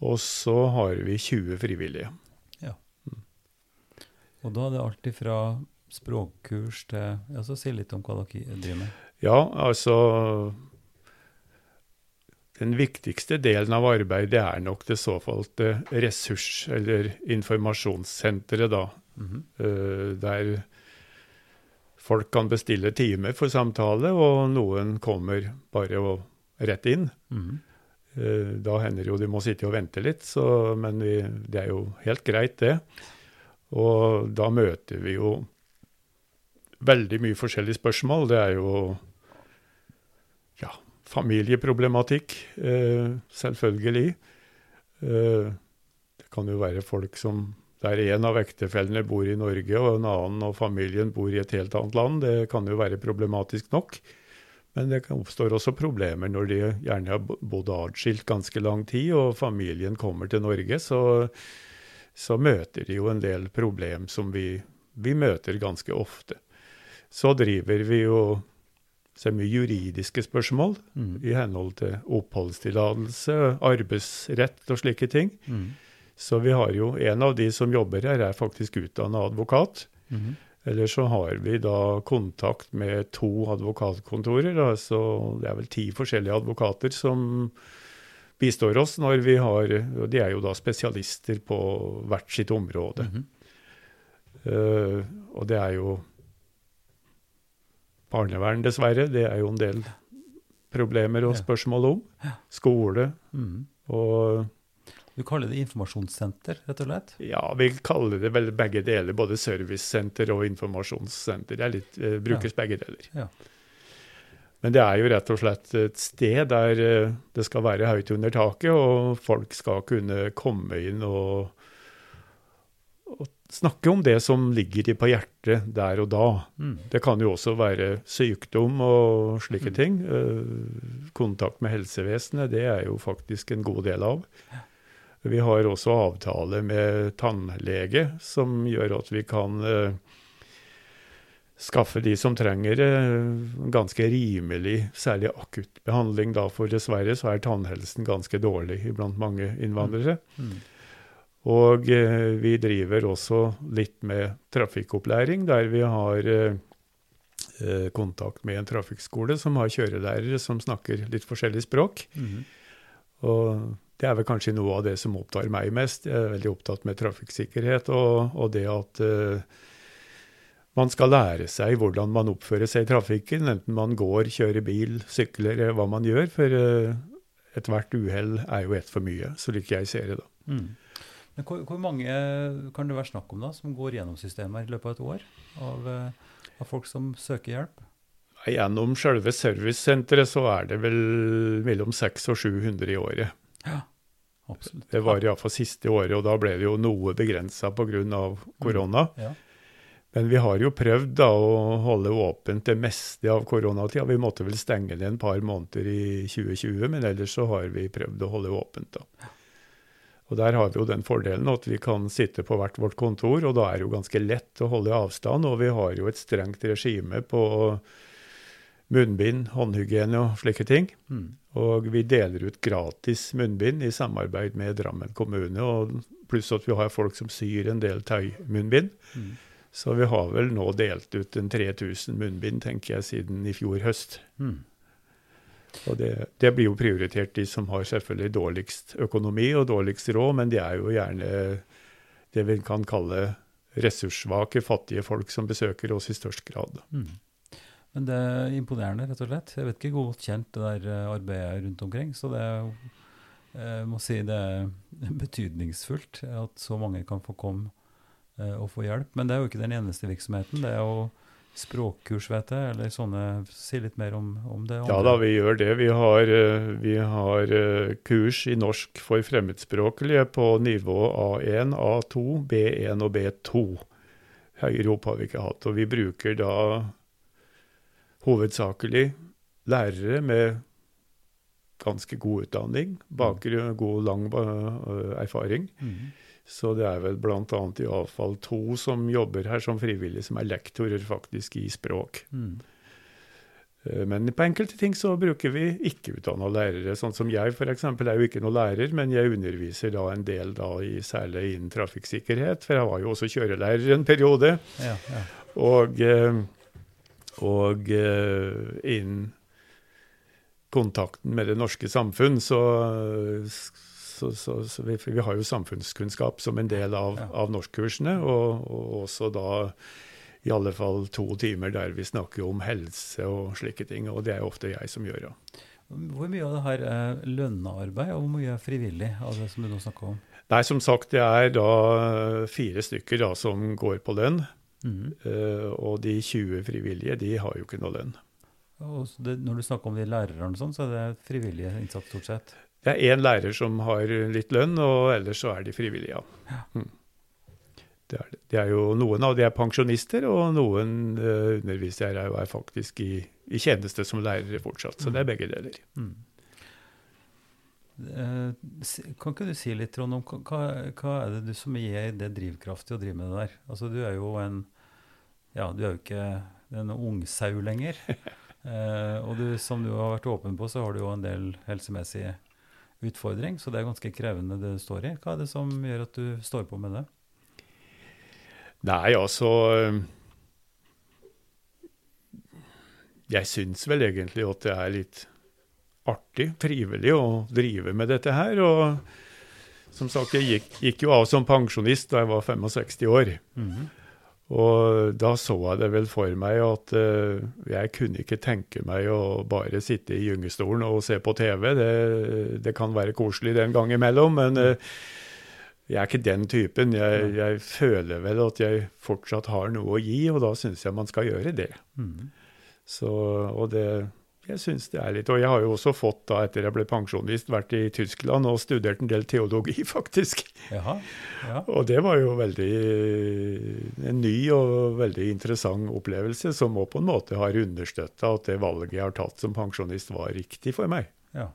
Og så har vi 20 frivillige. Og da er det alt fra språkkurs til ja, så Si litt om hva dere driver med. Ja, altså Den viktigste delen av arbeidet er nok det såkalte ressurs- eller informasjonssenteret, da. Mhm. eh, der folk kan bestille timer for samtale, og noen kommer bare og rett inn. Mhm. Eh, Da hender det jo de må sitte og vente litt, så, men vi, det er jo helt greit, det. Og da møter vi jo veldig mye forskjellige spørsmål. Det er jo ja, familieproblematikk, eh, selvfølgelig. Eh, det kan jo være folk som der en av ektefellene bor i Norge, og en annen og familien bor i et helt annet land. Det kan jo være problematisk nok. Men det oppstår også problemer når de gjerne har bodd atskilt ganske lang tid, og familien kommer til Norge. Så, så møter de jo en del problem som vi, vi møter ganske ofte. Så driver vi jo så mye juridiske spørsmål mm. i henhold til oppholdstillatelse, arbeidsrett og slike ting. Mm. Så vi har jo en av de som jobber her, er faktisk utdanna advokat. Mm. Eller så har vi da kontakt med to advokatkontorer. altså så det er vel ti forskjellige advokater som bistår oss når vi har og De er jo da spesialister på hvert sitt område. Mm -hmm. uh, og det er jo barnevern, dessverre. Det er jo en del problemer og spørsmål om. Skole Mhm. og Du kaller det informasjonssenter, rett og slett? Ja, vi kaller det vel begge deler. Både servicesenter og informasjonssenter. Det er litt, eh, brukes begge deler. Ja. Men det er jo rett og slett et sted der eh, det skal være høyt under taket, og folk skal kunne komme inn og, og snakke om det som ligger de på hjertet der og da. Mm. Det kan jo også være sykdom og slike Mm. ting. Eh, Kontakt med helsevesenet, det er jo faktisk en god del av. Vi har også avtale med tannlege, som gjør at vi kan eh, skaffe de som trenger det, ganske rimelig, særlig akutt behandling. Da, for dessverre så er tannhelsen ganske dårlig blant mange innvandrere. Mm. Og eh, vi driver også litt med trafikkopplæring, der vi har eh, eh, kontakt med en trafikkskole som har kjørelærere som snakker litt forskjellig språk. Mm. Og det er vel kanskje noe av det som opptar meg mest. Jeg er veldig opptatt med trafikksikkerhet og, og det at eh, man skal lære seg hvordan man oppfører seg i trafikken, enten man går, kjører bil, sykler, hva man gjør. For uh, ethvert uhell er jo ett for mye, slik jeg ser det. da. Mm. Men hvor, hvor mange kan det være snakk om da, som går gjennom systemet i løpet av et år? Av, eh, av folk som søker hjelp? Gjennom selve servicesenteret så er det vel mellom 600 og 700 i året. Ja, absolutt. Det var iallfall siste året, og da ble det jo noe begrensa pga. korona. Ja. Men vi har jo prøvd da å holde åpent det meste av koronatida. Vi måtte vel stenge det en par måneder i 2020, men ellers så har vi prøvd å holde åpent. da. Og Der har vi jo den fordelen at vi kan sitte på hvert vårt kontor, og da er det jo ganske lett å holde avstand. Og vi har jo et strengt regime på munnbind, håndhygiene og slike ting. Mm. Og vi deler ut gratis munnbind i samarbeid med Drammen kommune. og Pluss at vi har folk som syr en del tøymunnbind. Mm. Så vi har vel nå delt ut en 3000 munnbind, tenker jeg, siden i fjor høst. Mm. Og det, det blir jo prioritert de som har selvfølgelig dårligst økonomi og dårligst råd, men de er jo gjerne det vi kan kalle ressurssvake, fattige folk som besøker oss i størst grad. Mm. Men det er imponerende, rett og slett. Jeg vet ikke hvor godt kjent det der eh, arbeidet rundt omkring. Så det er, jeg må si det er betydningsfullt at så mange kan få komme eh, og få hjelp. Men det er jo ikke den eneste virksomheten. Det er jo språkkurs, vet jeg, eller sånne Si litt mer om, om det. Ja da, vi gjør det. Vi har, eh, vi har eh, kurs i norsk for fremmedspråklige på nivå A1, A2, B1 og B2. Høyere opp har vi ikke hatt. Og vi bruker da hovedsakelig lærere med ganske god utdanning, bakgrunn, god, lang erfaring. Mm. Så det er vel bl.a. iallfall to som jobber her som frivillige, som er lektorer faktisk i språk. Mm. Uh, Men på enkelte ting så bruker vi ikke-utdanna lærere. Sånn som jeg f.eks. er jo ikke noen lærer, men jeg underviser da en del da i, særlig innen trafikksikkerhet. For jeg var jo også kjørelærer en periode. Ja, ja. Og, eh, og eh, innen kontakten med det norske samfunn, så, så, så, så vi, vi har jo samfunnskunnskap som en del av, Ja. av norskkursene, og, og også da i alle fall to timer der vi snakker om helse og slike ting, og det er ofte jeg som gjør det. Hvor mye av det her er lønna arbeid, og hvor mye er frivillig? av det som du nå snakker om? Nei, som sagt, det er da fire stykker da som går på lønn, Mhm. Uh, og de 20 frivillige, de har jo ikke noe lønn. Det, når du snakker om de lærerne, sånn, så er det frivillige innsats stort sett? Det er én lærer som har litt lønn, og ellers så er de frivillige, ja. Mm. Det, er, det. er jo Noen av de er pensjonister, og noen uh, underviser er, er faktisk i, i tjeneste som lærere fortsatt. Så det er begge deler. Mm. Eh, Kan ikke du si litt, Trond, om hva, hva er det du som gir det drivkraft til å drive med det der? Altså, du er jo en Ja, du er jo ikke en ungsau lenger. Eh, og du, som du har vært åpen på, så har du jo en del helsemessige utfordring, så det er ganske krevende det du står i. Hva er det som gjør at du står på med det? Nei, altså eh, Jeg syns vel egentlig at det er litt artig, trivelig, å drive med dette her. Og som sagt, jeg gikk, gikk jo av som pensjonist da jeg var 65 år. Mhm. Og da så jeg det vel for meg at uh, jeg kunne ikke tenke meg å bare sitte i gyngestolen og se på TV. Det, det kan være koselig den gang imellom, men uh, jeg er ikke den typen. Jeg, jeg føler vel at jeg fortsatt har noe å gi, og da syns jeg man skal gjøre det. Mm. Så, og det, jeg syns det er litt Og jeg har jo også fått, da etter jeg ble pensjonist, vært i Tyskland og studert en del teologi, faktisk. Jaha. Ja. Og det var jo veldig en ny og veldig interessant opplevelse, som òg på en måte har understøtta at det valget jeg har tatt som pensjonist, var riktig for meg. ja.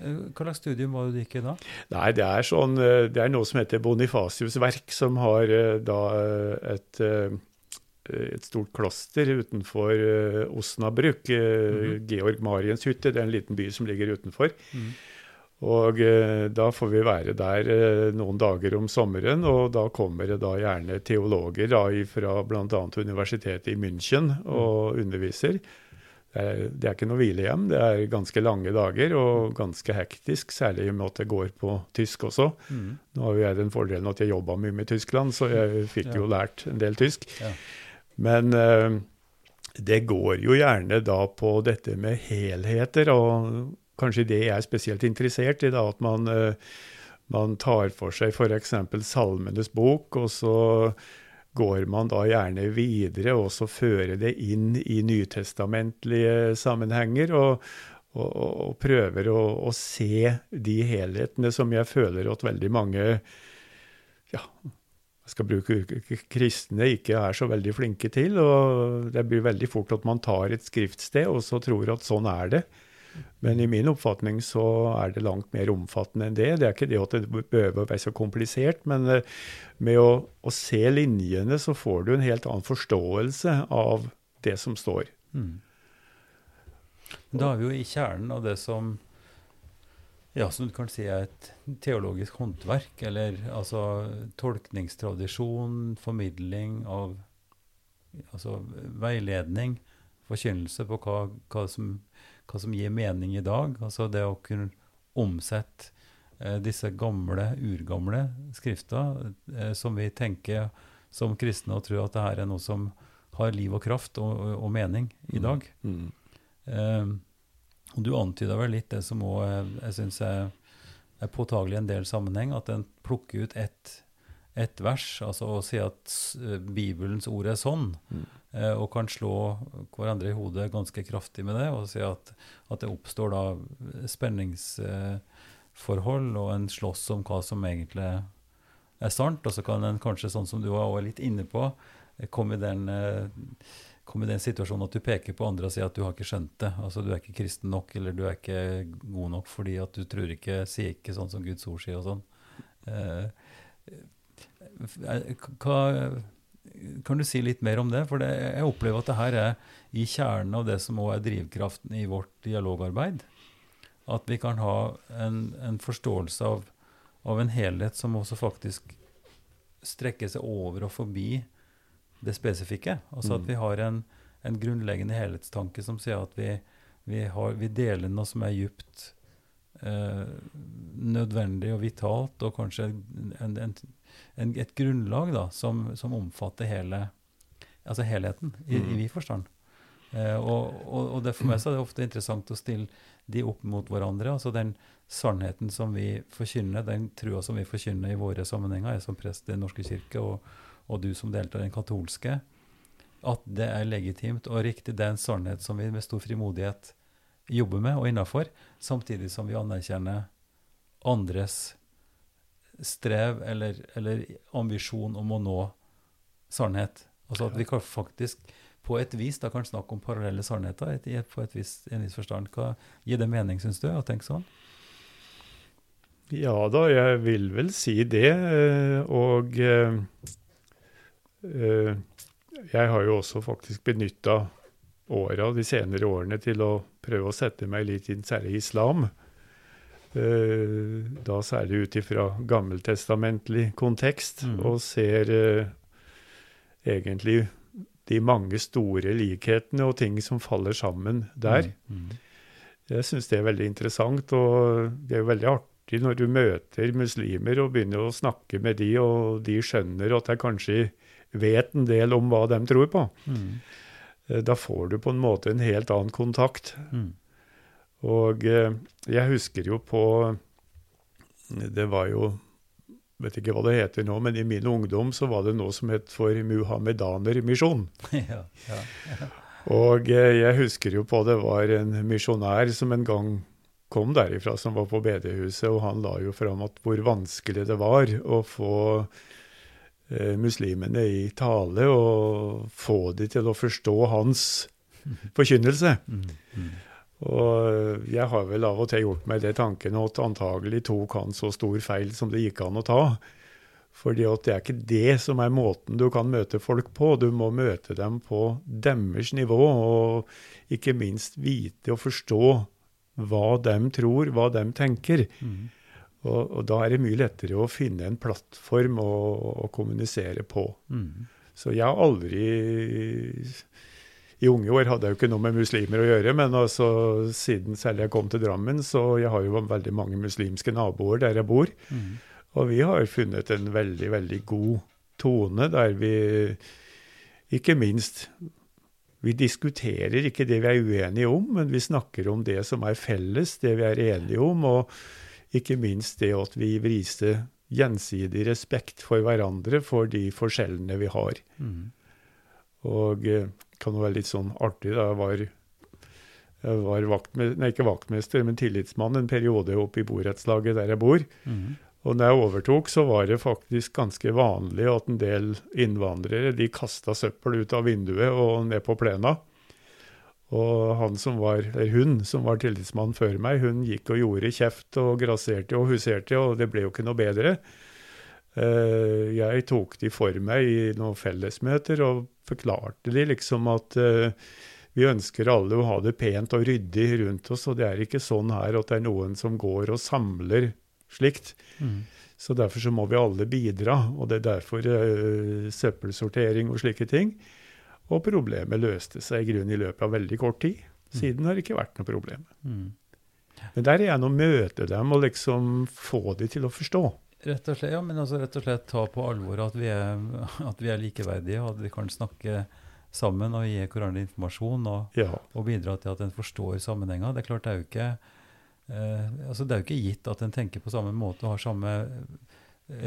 Eh, Hva slags studium var det du gikk i da? Nei, det er sånn eh, Det er noe som heter Bonifasius verk, som har eh, da et et stort kloster utenfor uh, Osnabruk. Uh, mm. Georg Mariens hytte. Det er en liten by som ligger utenfor. Mm. Og uh, da får vi være der noen dager om sommeren, og da kommer det da gjerne teologer da fra bl.a. universitetet i München og mm. underviser. Det er, det er, ikke noe hvilehjem. Det er ganske lange dager og ganske hektisk, særlig i med at det går på tysk også. Mm. Nå har jo jeg den fordelen at jeg jobba mye med Tyskland, så jeg fikk ja. jo lært en del tysk. Ja. Men uh, det går jo gjerne da på dette med helheter, og kanskje det jeg er spesielt interessert i, da, at man, uh, man tar for seg f.eks. Salmenes bok, og så går man da gjerne videre og så fører det inn i nytestamentlige sammenhenger. og, og, og prøver å, å, se de helhetene som jeg føler at veldig mange ja, skal bruke kristne ikke er så veldig flinke til. og Det blir veldig fort at man tar et skriftsted og så tror at sånn er det. Men i min oppfatning så er det langt mer omfattende enn det. Det er ikke det at det behøver å være så komplisert, men eh, med å, å, se linjene så får du en helt annen forståelse av det som står. Mm. Da er vi jo i kjernen av det som ja, som du kan si er et teologisk håndverk, eller altså tolkningstradisjon, formidling av altså veiledning, forkynnelse på hva, hva som hva som gir mening i dag. Altså det å kunne omsette eh, disse gamle, urgamle skrifter eh, som vi tenker som kristne og tror at det her er noe som har liv og kraft og, og, og mening i mm. dag. Mm. Mm. Eh, og du antyda vel litt det som òg jeg syns er, er påtagelig i en del sammenheng, at en plukker ut ett et vers, altså å si at Bibelens ord er sånn, mm. Eh, og kan slå hverandre i hodet ganske kraftig med det, og si at, at det oppstår da spenningsforhold, og en slåss om hva som egentlig er sant. Og så kan en kanskje, sånn som du var litt inne på, komme i den eh, komme i den situasjonen at du peker på andre og sier at du har ikke skjønt det. Altså Du er ikke kristen nok, eller du er ikke god nok fordi at du tror ikke, sier ikke sånn som Guds ord sier og sånn. Eh, hva, kan du si litt mer om det? For det, jeg opplever at det her er i kjernen av det som òg er drivkraften i vårt dialogarbeid. At vi kan ha en, en forståelse av, av, en helhet som også faktisk strekker seg over og forbi det spesifikke. Altså at mm. vi har en, en grunnleggende helhetstanke som sier at vi, vi, har, vi deler noe som er djupt eh, nødvendig og vitalt, og kanskje en, en, en, et grunnlag da, som, som, omfatter hele, altså helheten, i, mm. i vid forstand. Eh, og, og, og det for meg så er det ofte interessant å stille de opp mot hverandre. altså Den sannheten som vi forkynner, den trua som vi forkynner i våre sammenhenger, jeg som prest i Den norske kirke, og, og du som deltar i den katolske, at det er legitimt og riktig. Det er en sannhet som vi med stor frimodighet jobber med og innafor, samtidig som vi anerkjenner andres strev eller, eller, ambisjon om å nå sannhet. Altså at vi kan faktisk på et vis da kan snakke om parallelle sannheter et, på et vis, en viss forstand. Hva Gir det mening, syns du, å tenke sånn? Ja da, jeg vil vel si det. Eh, og uh, jeg har jo også faktisk benytta åra, de senere årene, til å prøve å sette meg litt inn, særlig islam. Eh, da særlig ut ifra gammeltestamentlig kontekst, mm. og ser uh, egentlig de mange store likhetene og ting som faller sammen der. Mm. Mm. Jeg syns det er veldig interessant, og det er jo veldig artig når du møter muslimer og begynner å snakke med de, og de skjønner at det er kanskje vet en del om hva de tror på. Mm. Eh, da får du på en måte en helt annen kontakt. Mm. Og eh, jeg husker jo på Det var jo vet ikke hva det heter nå, men i min ungdom så var det noe som het for muhammedanermisjon. Ja, ja, ja. Og eh, jeg husker jo på det var en misjonær som en gang kom derifra, som var på bedehuset, og han la jo fram at hvor vanskelig det var å få muslimene i tale og få de til å forstå hans forkynnelse. Mm, mm. Og jeg har vel av og til gjort meg det tanken at antagelig tok han så stor feil som det gikk an å ta. Fordi at det er ikke det som er måten du kan møte folk på. Du må møte dem på deres nivå, og ikke minst vite og forstå hva de tror, hva de tenker. Mm. Og, og, da er det mye lettere å finne en plattform å, å kommunisere på. Mm. Så jeg har aldri I unge år hadde jeg jo ikke noe med muslimer å gjøre, men altså, siden særlig jeg kom til Drammen, så jeg har jo veldig mange muslimske naboer der jeg bor. Mm. Og vi har funnet en veldig, veldig god tone der vi ikke minst vi diskuterer ikke det vi er uenige om, men vi snakker om det som er felles, det vi er enige om, og ikke minst det at vi viser gjensidig respekt for hverandre for de forskjellene vi har. Mm. Og det eh, kan være litt sånn artig. da jeg var jeg var vaktmester, nei, ikke vaktmester, men tillitsmann en periode oppe i borettslaget der jeg bor. Mm. Og når jeg overtok, så var det faktisk ganske vanlig at en del innvandrere de kasta søppel ut av vinduet og ned på plena. Og han som var, eller hun som var tillitsmann før meg, hun gikk og gjorde kjeft og grasserte og huserte, og det ble jo ikke noe bedre. Eh, jeg tok de for meg i noen fellesmøter og forklarte de liksom at eh, vi ønsker alle å ha det pent og ryddig rundt oss, og det er ikke sånn her at det er noen som går og samler slikt. Mm. Så derfor så må vi alle bidra, og det er derfor uh, søppelsortering og slike ting. Og problemet løste seg i grunnen i løpet av veldig kort tid. Mm. Siden har det ikke vært noe problem. Mm. Men der er igjen å møte dem og liksom få dem til å forstå. Rett og slett, ja, men altså rett og slett ta på alvor at vi er, at vi er likeverdige, og at vi kan snakke sammen og gi hverandre informasjon og, ja. og bidra til at en forstår sammenhenger. Det er klart det er jo ikke Eh, altså det er jo ikke gitt at en tenker på samme måte og har samme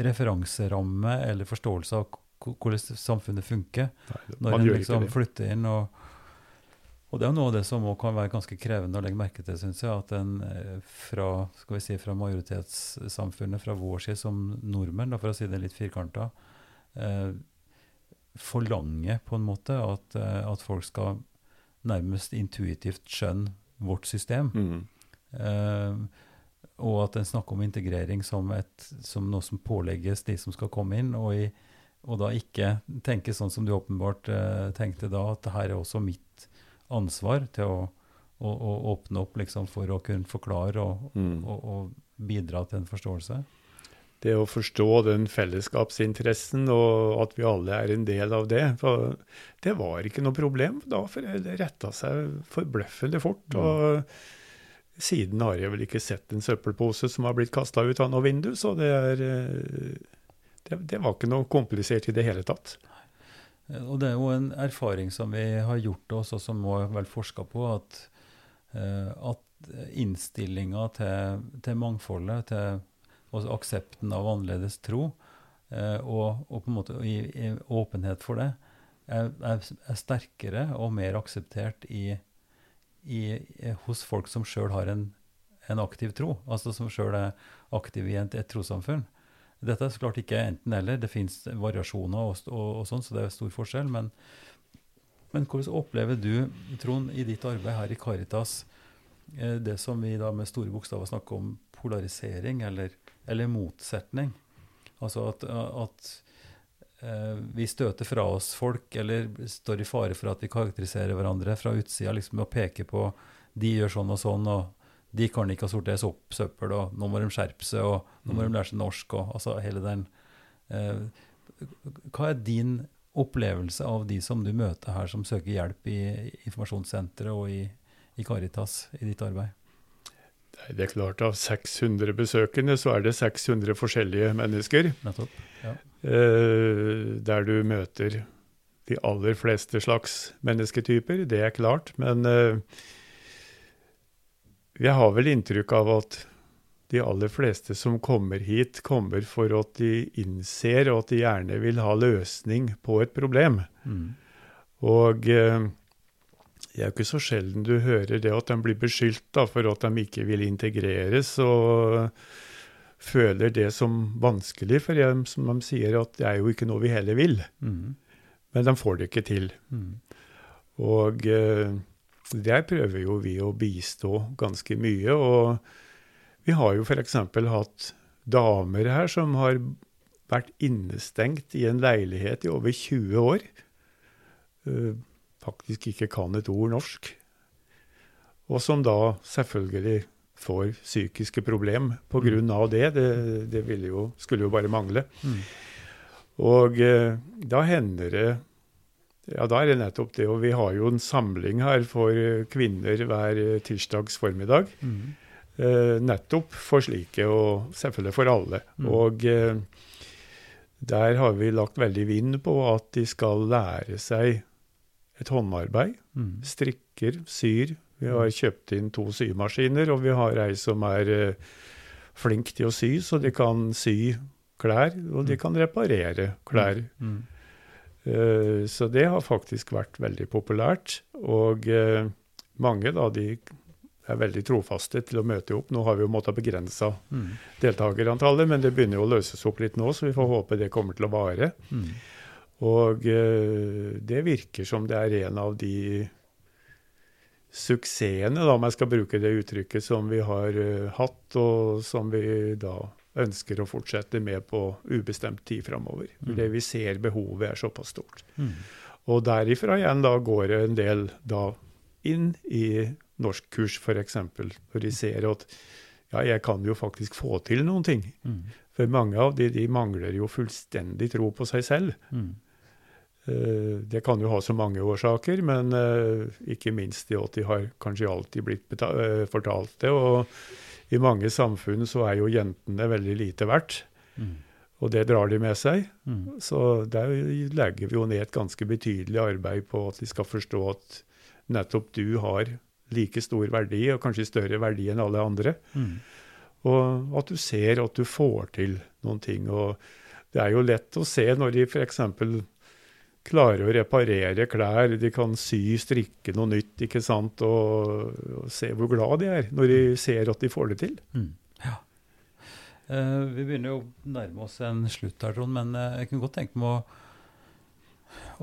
referanseramme eller forståelse av hvordan samfunnet funker. Nei, når en liksom flytter inn. Og, og, det er noe av det som kan være ganske krevende å legge merke til, syns jeg. At en eh, fra, skal vi si, fra majoritetssamfunnet, fra vår side som nordmenn, for å si det litt firkanta, eh, forlanger på en måte at, eh, at, folk skal nærmest intuitivt skjønne vårt system. Mm. Eh, og at en snakker om integrering som, et, som, noe som pålegges de som skal komme inn, og, i, og da ikke tenke sånn som du åpenbart eh, tenkte da, at det her er også mitt ansvar til å, å, å åpne opp liksom, for å kunne forklare og, mm. og, og bidra til en forståelse. Det å forstå den fellesskapsinteressen og at vi alle er en del av det. For det var ikke noe problem da, for det retta seg forbløffende fort. Mm. og siden har jeg vel ikke sett en søppelpose som har blitt kasta ut av noe vindu, så det, er, eh, det, det, var ikke noe komplisert i det hele tatt. Og det er jo en erfaring som vi har gjort oss, og som må vel forska på, at, eh, at innstillinga til, til, mangfoldet, til aksepten av annerledes tro, eh, og, og, på en måte i, i åpenhet for det, er, er sterkere og mer akseptert i i, hos folk som sjøl har en, en, aktiv tro, altså som sjøl er aktiv i et, et trossamfunn. Dette er så klart ikke enten-eller. Det fins variasjoner og, og, og, sånn, så det er stor forskjell. Men, men hvordan opplever du, Trond, i ditt arbeid her i Caritas, eh, det som vi da med store bokstaver snakker om polarisering eller, eller motsetning? Altså at, at eh, vi støter fra oss folk, eller står i fare for at vi karakteriserer hverandre fra utsida liksom, og peker på de gjør sånn og sånn, og de kan ikke ha sortert søppel, og nå må de skjerpe seg, og nå må de mm. lære seg norsk, og altså hele den eh, Hva er din opplevelse av de som du møter her, som søker hjelp i informasjonssenteret og i, i Caritas i ditt arbeid? Det er klart, av 600 besøkende så er det 600 forskjellige mennesker. Nettopp, ja. eh, der du møter de aller fleste slags mennesketyper, det er klart. Men eh, jeg har vel inntrykk av at de aller fleste som kommer hit, kommer for at de innser og at de gjerne vil ha løsning på et problem. Mm. Og eh, det er jo ikke så sjelden du hører det at de blir beskyldt da, for at de ikke vil integreres, og føler det som vanskelig for dem, som de sier at det er jo ikke noe vi heller vil. Mm. Men de får det ikke til. Mm. Og eh, der prøver jo vi å bistå ganske mye. Og vi har jo f.eks. hatt damer her som har vært innestengt i en leilighet i over 20 år. Uh, faktisk ikke kan et ord norsk. Og som da selvfølgelig får psykiske problem pga. Mm. det. Det, det jo, skulle jo bare mangle. Mm. Og uh, da hender det ja, da er det nettopp det. Og vi har jo en samling her for kvinner hver tirsdags formiddag. Mm. Eh, nettopp for slike, og selvfølgelig for alle. Mm. Og eh, der har vi lagt veldig vind på at de skal lære seg et håndarbeid. Mm. Strikker, syr. Vi har kjøpt inn to symaskiner, og vi har ei som er eh, flink til å sy, så de kan sy klær, og de mm. kan reparere klær. Mm. Eh, så det har faktisk vært veldig populært. Og eh, mange da, de er veldig trofaste til å møte opp. Nå har vi jo måttet begrense mm. deltakerantallet, men det begynner jo å løses opp litt nå, så vi får håpe det kommer til å vare. Mm. Og uh, det virker som det er en av de suksessene, da, om jeg skal bruke det uttrykket, som vi har hatt, og som vi da ønsker å fortsette med på ubestemt tid framover. Mm. Det vi ser behovet er såpass stort. Mm. Og derifra igjen da går det en del da inn i norskkurs, f.eks. Når de ser at ja, jeg kan jo faktisk få til noen ting. Mm. For mange av de, de mangler jo fullstendig tro på seg selv. Mm. Uh, det kan jo ha så mange årsaker, men uh, ikke minst det at de har kanskje alltid blitt uh, fortalt det. og i mange samfunn så er jo jentene veldig lite verdt. Mm. Og det drar de med seg. Mm. Så der legger vi jo ned et ganske betydelig arbeid på at de skal forstå at nettopp du har like stor verdi, og kanskje større verdi enn alle andre. Mm. Og at du ser at du får til noen ting. Og det er jo lett å se når de f.eks klarer å reparere klær, de kan sy, strikke noe nytt, ikke sant, og, og se hvor glad de er når de ser at de får det til. Mm. Ja. Uh, vi begynner jo å nærme oss en slutt her, Trond, men uh, jeg kunne godt tenke meg å,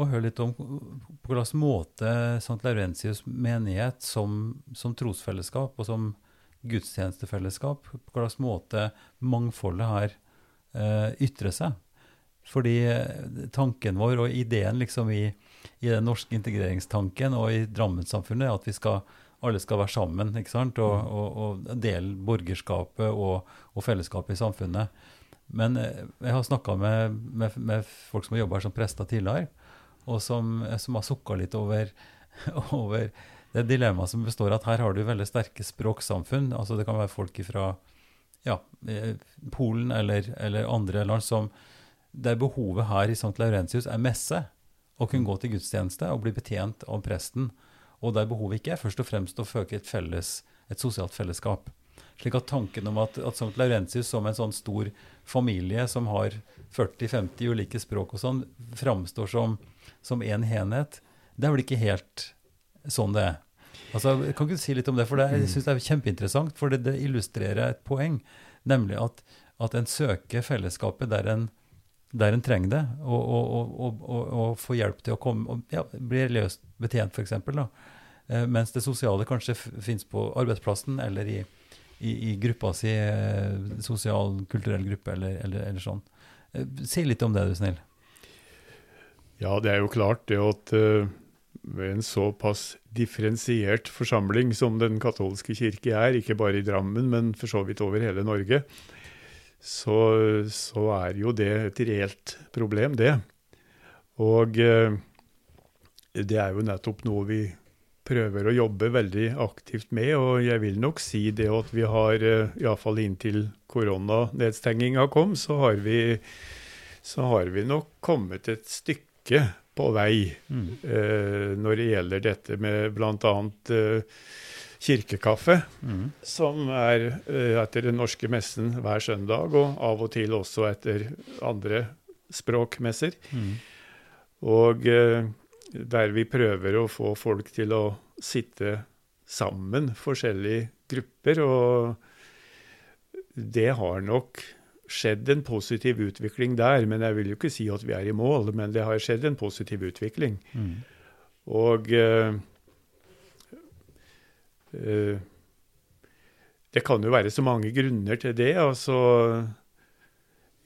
å høre litt om på hvilken måte St. Laurentius menighet som, som, trosfellesskap og som gudstjenestefellesskap, på hvilken måte mangfoldet her uh, ytrer seg. Fordi eh, tanken vår og ideen liksom i, i den norske integreringstanken og i Drammen-samfunnet er at vi skal, alle skal være sammen ikke sant? Og, mm. og, og dele borgerskapet og, og, fellesskapet i samfunnet. Men eh, jeg har snakka med, med, med, folk som har jobba som prester tidligere, og som, som har sukka litt over, over det dilemmaet som består at her har du veldig sterke språksamfunn. altså Det kan være folk fra ja, eh, Polen eller, eller andre land som, der behovet her i St. Laurentius er messe, å kunne gå til gudstjeneste og bli betjent av presten, og der behovet ikke er først og fremst å føke et, felles, et sosialt fellesskap. Slik at tanken om at, at St. Laurentius som en sånn stor familie som har 40-50 ulike språk og sånn, framstår som, som en enhet, det er vel ikke helt sånn det er. Altså, kan ikke du si litt om det? For det, jeg synes det er kjempeinteressant, for det, det illustrerer et poeng, nemlig at, at en søker fellesskapet der en der en trenger det, og, og, og, og, få hjelp til å komme og ja, bli løst betjent, f.eks. Eh, mens det sosiale kanskje fins på arbeidsplassen eller i, i, i gruppa si, eh, sosial, kulturell gruppe eller, eller, eller, sånn. Eh, si litt om det, er du snill. Ja, det er jo klart det at uh, ved en såpass differensiert forsamling som Den katolske kirke er, ikke bare i Drammen, men for så vidt over hele Norge, så, så, er jo det et reelt problem, det. Og eh, det er jo nettopp noe vi prøver å jobbe veldig aktivt med. Og jeg vil nok si det at vi har, eh, iallfall inntil koronanedstenginga kom, så har, vi, så har vi nok kommet et stykke på vei mm. eh, når det gjelder dette med bl.a. Eh, kirkekaffe, mm. som er uh, etter den norske messen hver søndag, og av og til også etter andre språkmesser. Mm. Og uh, der vi prøver å få folk til å sitte sammen, forskjellige grupper. Og det har nok skjedd en positiv utvikling der. Men jeg vil jo ikke si at vi er i mål, men det har skjedd en positiv utvikling. Mm. Og Eh, det kan jo være så mange grunner til det. altså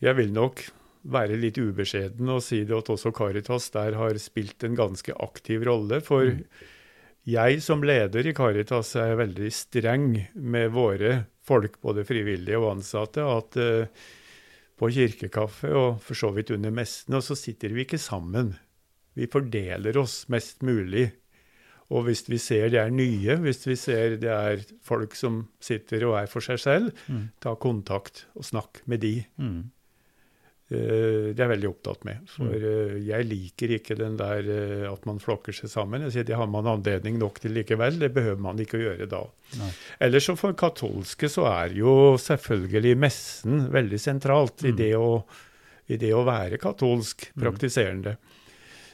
Jeg vil nok være litt ubeskjeden og si det at også Caritas der har spilt en ganske aktiv rolle. For mm. jeg som leder i Caritas er veldig streng med våre folk, både frivillige og ansatte, at uh, på kirkekaffe og for så vidt under messene, og så sitter vi ikke sammen. Vi fordeler oss mest mulig og hvis vi ser det er nye, hvis vi ser det er folk som sitter og er for seg selv, mm. ta kontakt og snakk med de. Mm. Uh, det er jeg veldig opptatt med. For uh, jeg liker ikke den der uh, at man flokker seg sammen. Jeg sier Det har man anledning nok til likevel. Det behøver man ikke å gjøre da. Nei. Ellers så for katolske så er jo selvfølgelig messen veldig sentralt mm. i, det å, i, det å, være katolsk mm.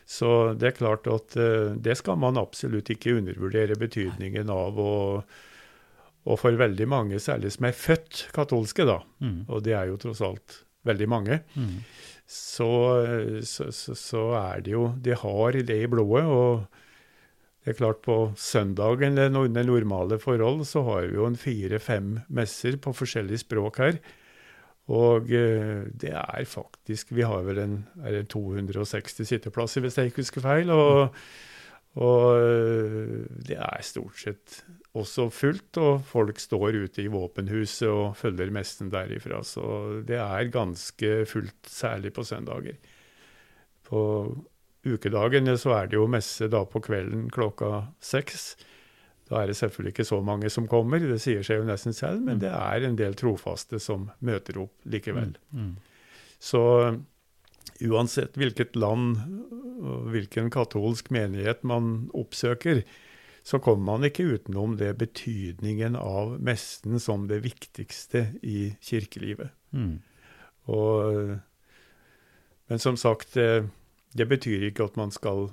Så det er klart at uh, det skal man absolutt ikke undervurdere betydningen av. Og, og, for veldig mange, særlig som er født katolske, da, mm. og det er jo tross alt veldig mange, mm. så, så, så, så, er det jo De har det i blodet. og det er klart På søndagen under normale forhold så har vi jo en fire-fem messer på forskjellige språk her. Og eh, det er faktisk Vi har vel en, en 260 sitteplasser, hvis jeg ikke husker feil. Og, og, eh, det er stort sett også fullt, og folk står ute i våpenhuset og følger messen derifra. Så det er ganske fullt, særlig på søndager. På ukedagene så er det jo messe da på kvelden klokka seks. Da er det selvfølgelig ikke så mange som kommer, det sier seg jo nesten selv, men det er en del trofaste som møter opp likevel. Mm. Mm. Så uansett hvilket land og hvilken katolsk menighet man oppsøker, så kommer man ikke utenom det betydningen av messen som det viktigste i kirkelivet. Mm. Og, men som sagt, det, det betyr ikke at man skal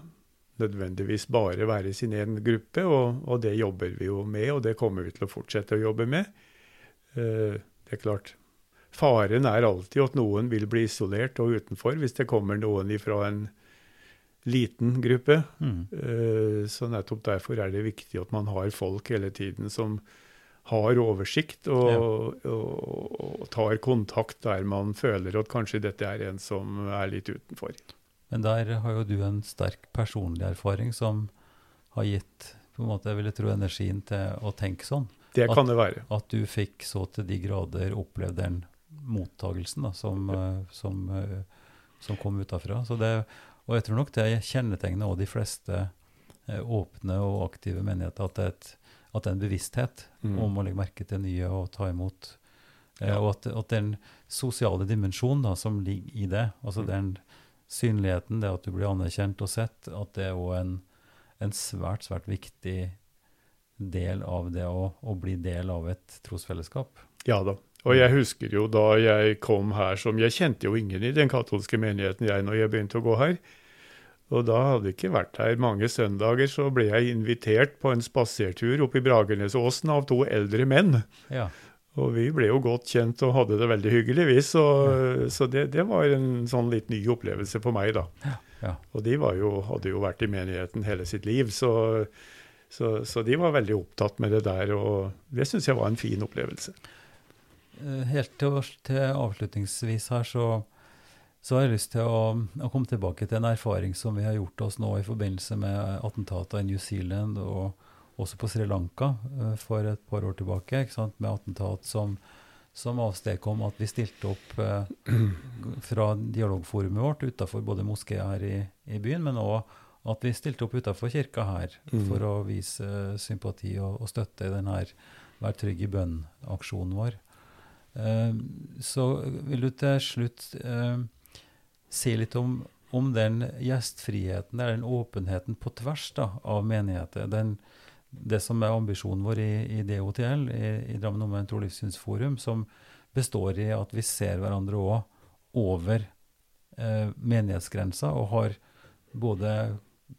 nødvendigvis bare være i sin egen gruppe, og, og, det jobber vi jo med, og det kommer vi til å fortsette å jobbe med. Uh, det er klart, Faren er alltid at noen vil bli isolert og utenfor hvis det kommer noen ifra en liten gruppe. Mm. Uh, så nettopp derfor er det viktig at man har folk hele tiden som har oversikt og, ja. og, og tar kontakt der man føler at kanskje dette er en som er litt utenfor. Men der har jo du en sterk personlig erfaring som har gitt på en måte, jeg ville tro, energien til å tenke sånn. Det kan at, det være. At du fikk så til de grader opplevd den mottagelsen da, som, ja. uh, som, uh, som, kom utafra. og jeg tror nok det kjennetegner også de fleste uh, åpne og aktive menigheter, at det er, et, at det er en bevissthet mm. om å legge merke til nye og ta imot. Ja. Og at, at, den sosiale dimensjonen som ligger i det, altså mm. den synligheten, det at du blir anerkjent og sett, at det er òg en, en, svært, svært viktig del av det å, å, bli del av et trosfellesskap. Ja da. Og jeg husker jo da jeg kom her som Jeg kjente jo ingen i den katolske menigheten jeg når jeg begynte å gå her. Og da hadde jeg ikke vært her mange søndager, så ble jeg invitert på en spasertur opp i Bragernesåsen av to eldre menn. Ja. Og vi ble jo godt kjent og hadde det veldig hyggelig, vi. Så, ja. så det, det, var en sånn litt ny opplevelse for meg, da. Ja. Ja. Og de jo, hadde jo vært i menigheten hele sitt liv, så, så, så de var veldig opptatt med det der. Og det syns jeg var en fin opplevelse. Eh, helt til, til avslutningsvis her, så, så, har jeg lyst til å, å, komme tilbake til en erfaring som vi har gjort oss nå i forbindelse med attentater i New Zealand. og også på Sri Lanka uh, for et par år tilbake, med attentat som, som avstedkom at vi stilte opp uh, fra dialogforumet vårt utafor både moskeer her i, i, byen, men òg at vi stilte opp utafor kirka her mm. for å vise sympati og, og støtte i denne Vær trygg i bønn-aksjonen vår. så vil du til slutt si litt om om den gjestfriheten, den åpenheten på tvers da, av menigheter. Den, det som er ambisjonen vår i, i DOTL, i, i Drammen Omvendt Tro Livssynsforum, som består i at vi ser hverandre òg over eh, menighetsgrensa, og har både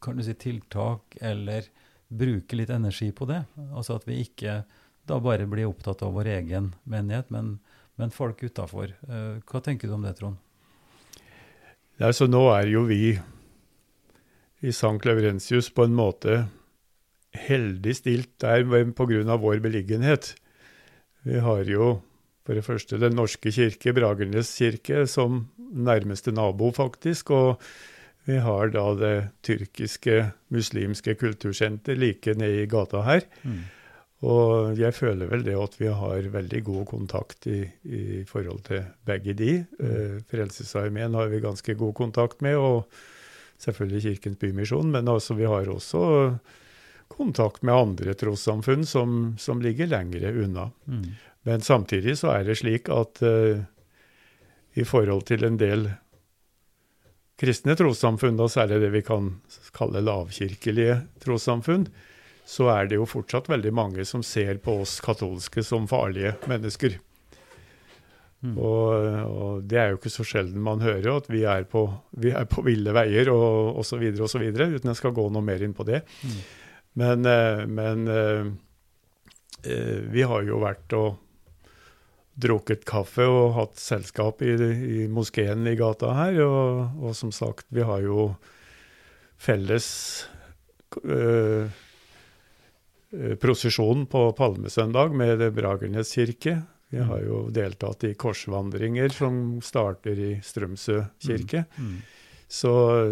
kan du si, tiltak eller bruker litt energi på det. Altså at vi ikke da bare blir opptatt av vår egen menighet, men, men folk utafor. Eh, hva tenker du om det, Trond? Altså, nå er jo vi i St. Laurentius på en måte heldig stilt der pga. vår beliggenhet. Vi har jo For det første Den norske kirke, Bragernes kirke, som nærmeste nabo, faktisk. Og vi har da det tyrkiske muslimske kultursenter like nede i gata her. Mm. Og jeg føler vel det at vi har veldig god kontakt i, i forhold til begge de. Eh, Frelsesarmeen har vi ganske god kontakt med, og selvfølgelig Kirkens Bymisjon. Men altså, vi har også kontakt med andre trossamfunn som, som ligger lengre unna. Mm. Men samtidig så er det slik at uh, i forhold til en del kristne trossamfunn, da særlig det vi kan kalle lavkirkelige trossamfunn, så er det jo fortsatt veldig mange som ser på oss katolske som farlige mennesker. Mm. Og, og det er jo ikke så sjelden man hører at vi er på, vi er på ville veier og osv., uten jeg skal gå noe mer inn på det. Mm. Men, eh, men eh, eh, vi har jo vært og drukket kaffe og hatt selskap i, i moskeen i gata her. Og, og, som sagt, vi har jo felles øh, prosesjon på palmesøndag med Bragernes kirke. Vi har jo deltatt i korsvandringer som starter i Strømsø kirke. Mm. Så,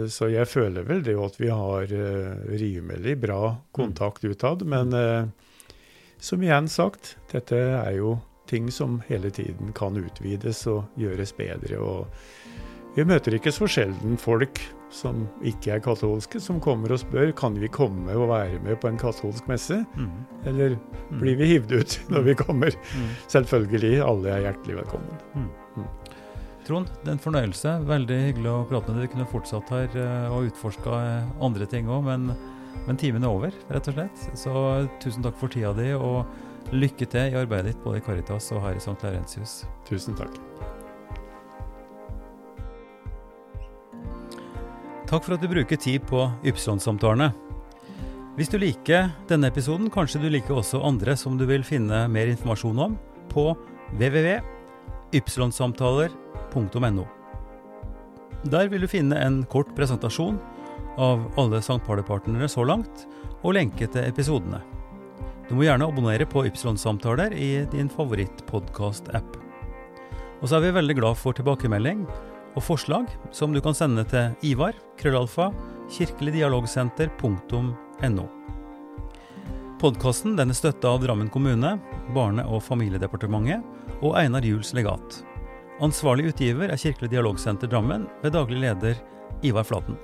så, jeg føler vel det at vi har uh, rimelig bra kontakt utad. Men uh, som igjen sagt, dette er jo ting som hele tiden kan utvides og gjøres bedre. Og vi møter ikke så sjelden folk som ikke er katolske, som kommer og spør kan vi komme og være med på en katolsk messe. Mm. Eller Mm. blir vi hivd ut når vi kommer? Mm. Selvfølgelig, alle er hjertelig velkommen. Trond, det er en fornøyelse. Veldig hyggelig å prate med deg. Du kunne fortsatt her eh, og utforska andre ting òg, men, men timen er over, rett og slett. Så tusen takk for tida di, og lykke til i arbeidet ditt både i Caritas og her i St. Laurentius. Tusen takk. Takk for at du bruker tid på Ypsilon-samtalene. Hvis du liker denne episoden, kanskje du liker også andre som du vil finne mer informasjon om på www.ypsilonsamtaler.no. Der vil du finne en kort presentasjon av alle St. Pauli-partnere så langt, og lenke til episodene. Du må gjerne abonnere på Ypsilon-samtaler i din favorittpodkast-app. Og så er vi veldig glad for tilbakemelding og forslag som du kan sende til Ivar, krøllalfa, kirkeligdialogsenter.no. Podkasten er støtta av Drammen kommune, Barne- og familiedepartementet og Einar Juels legat. Ansvarlig utgiver er Kirkelig dialogsenter Drammen ved daglig leder Ivar Flaten.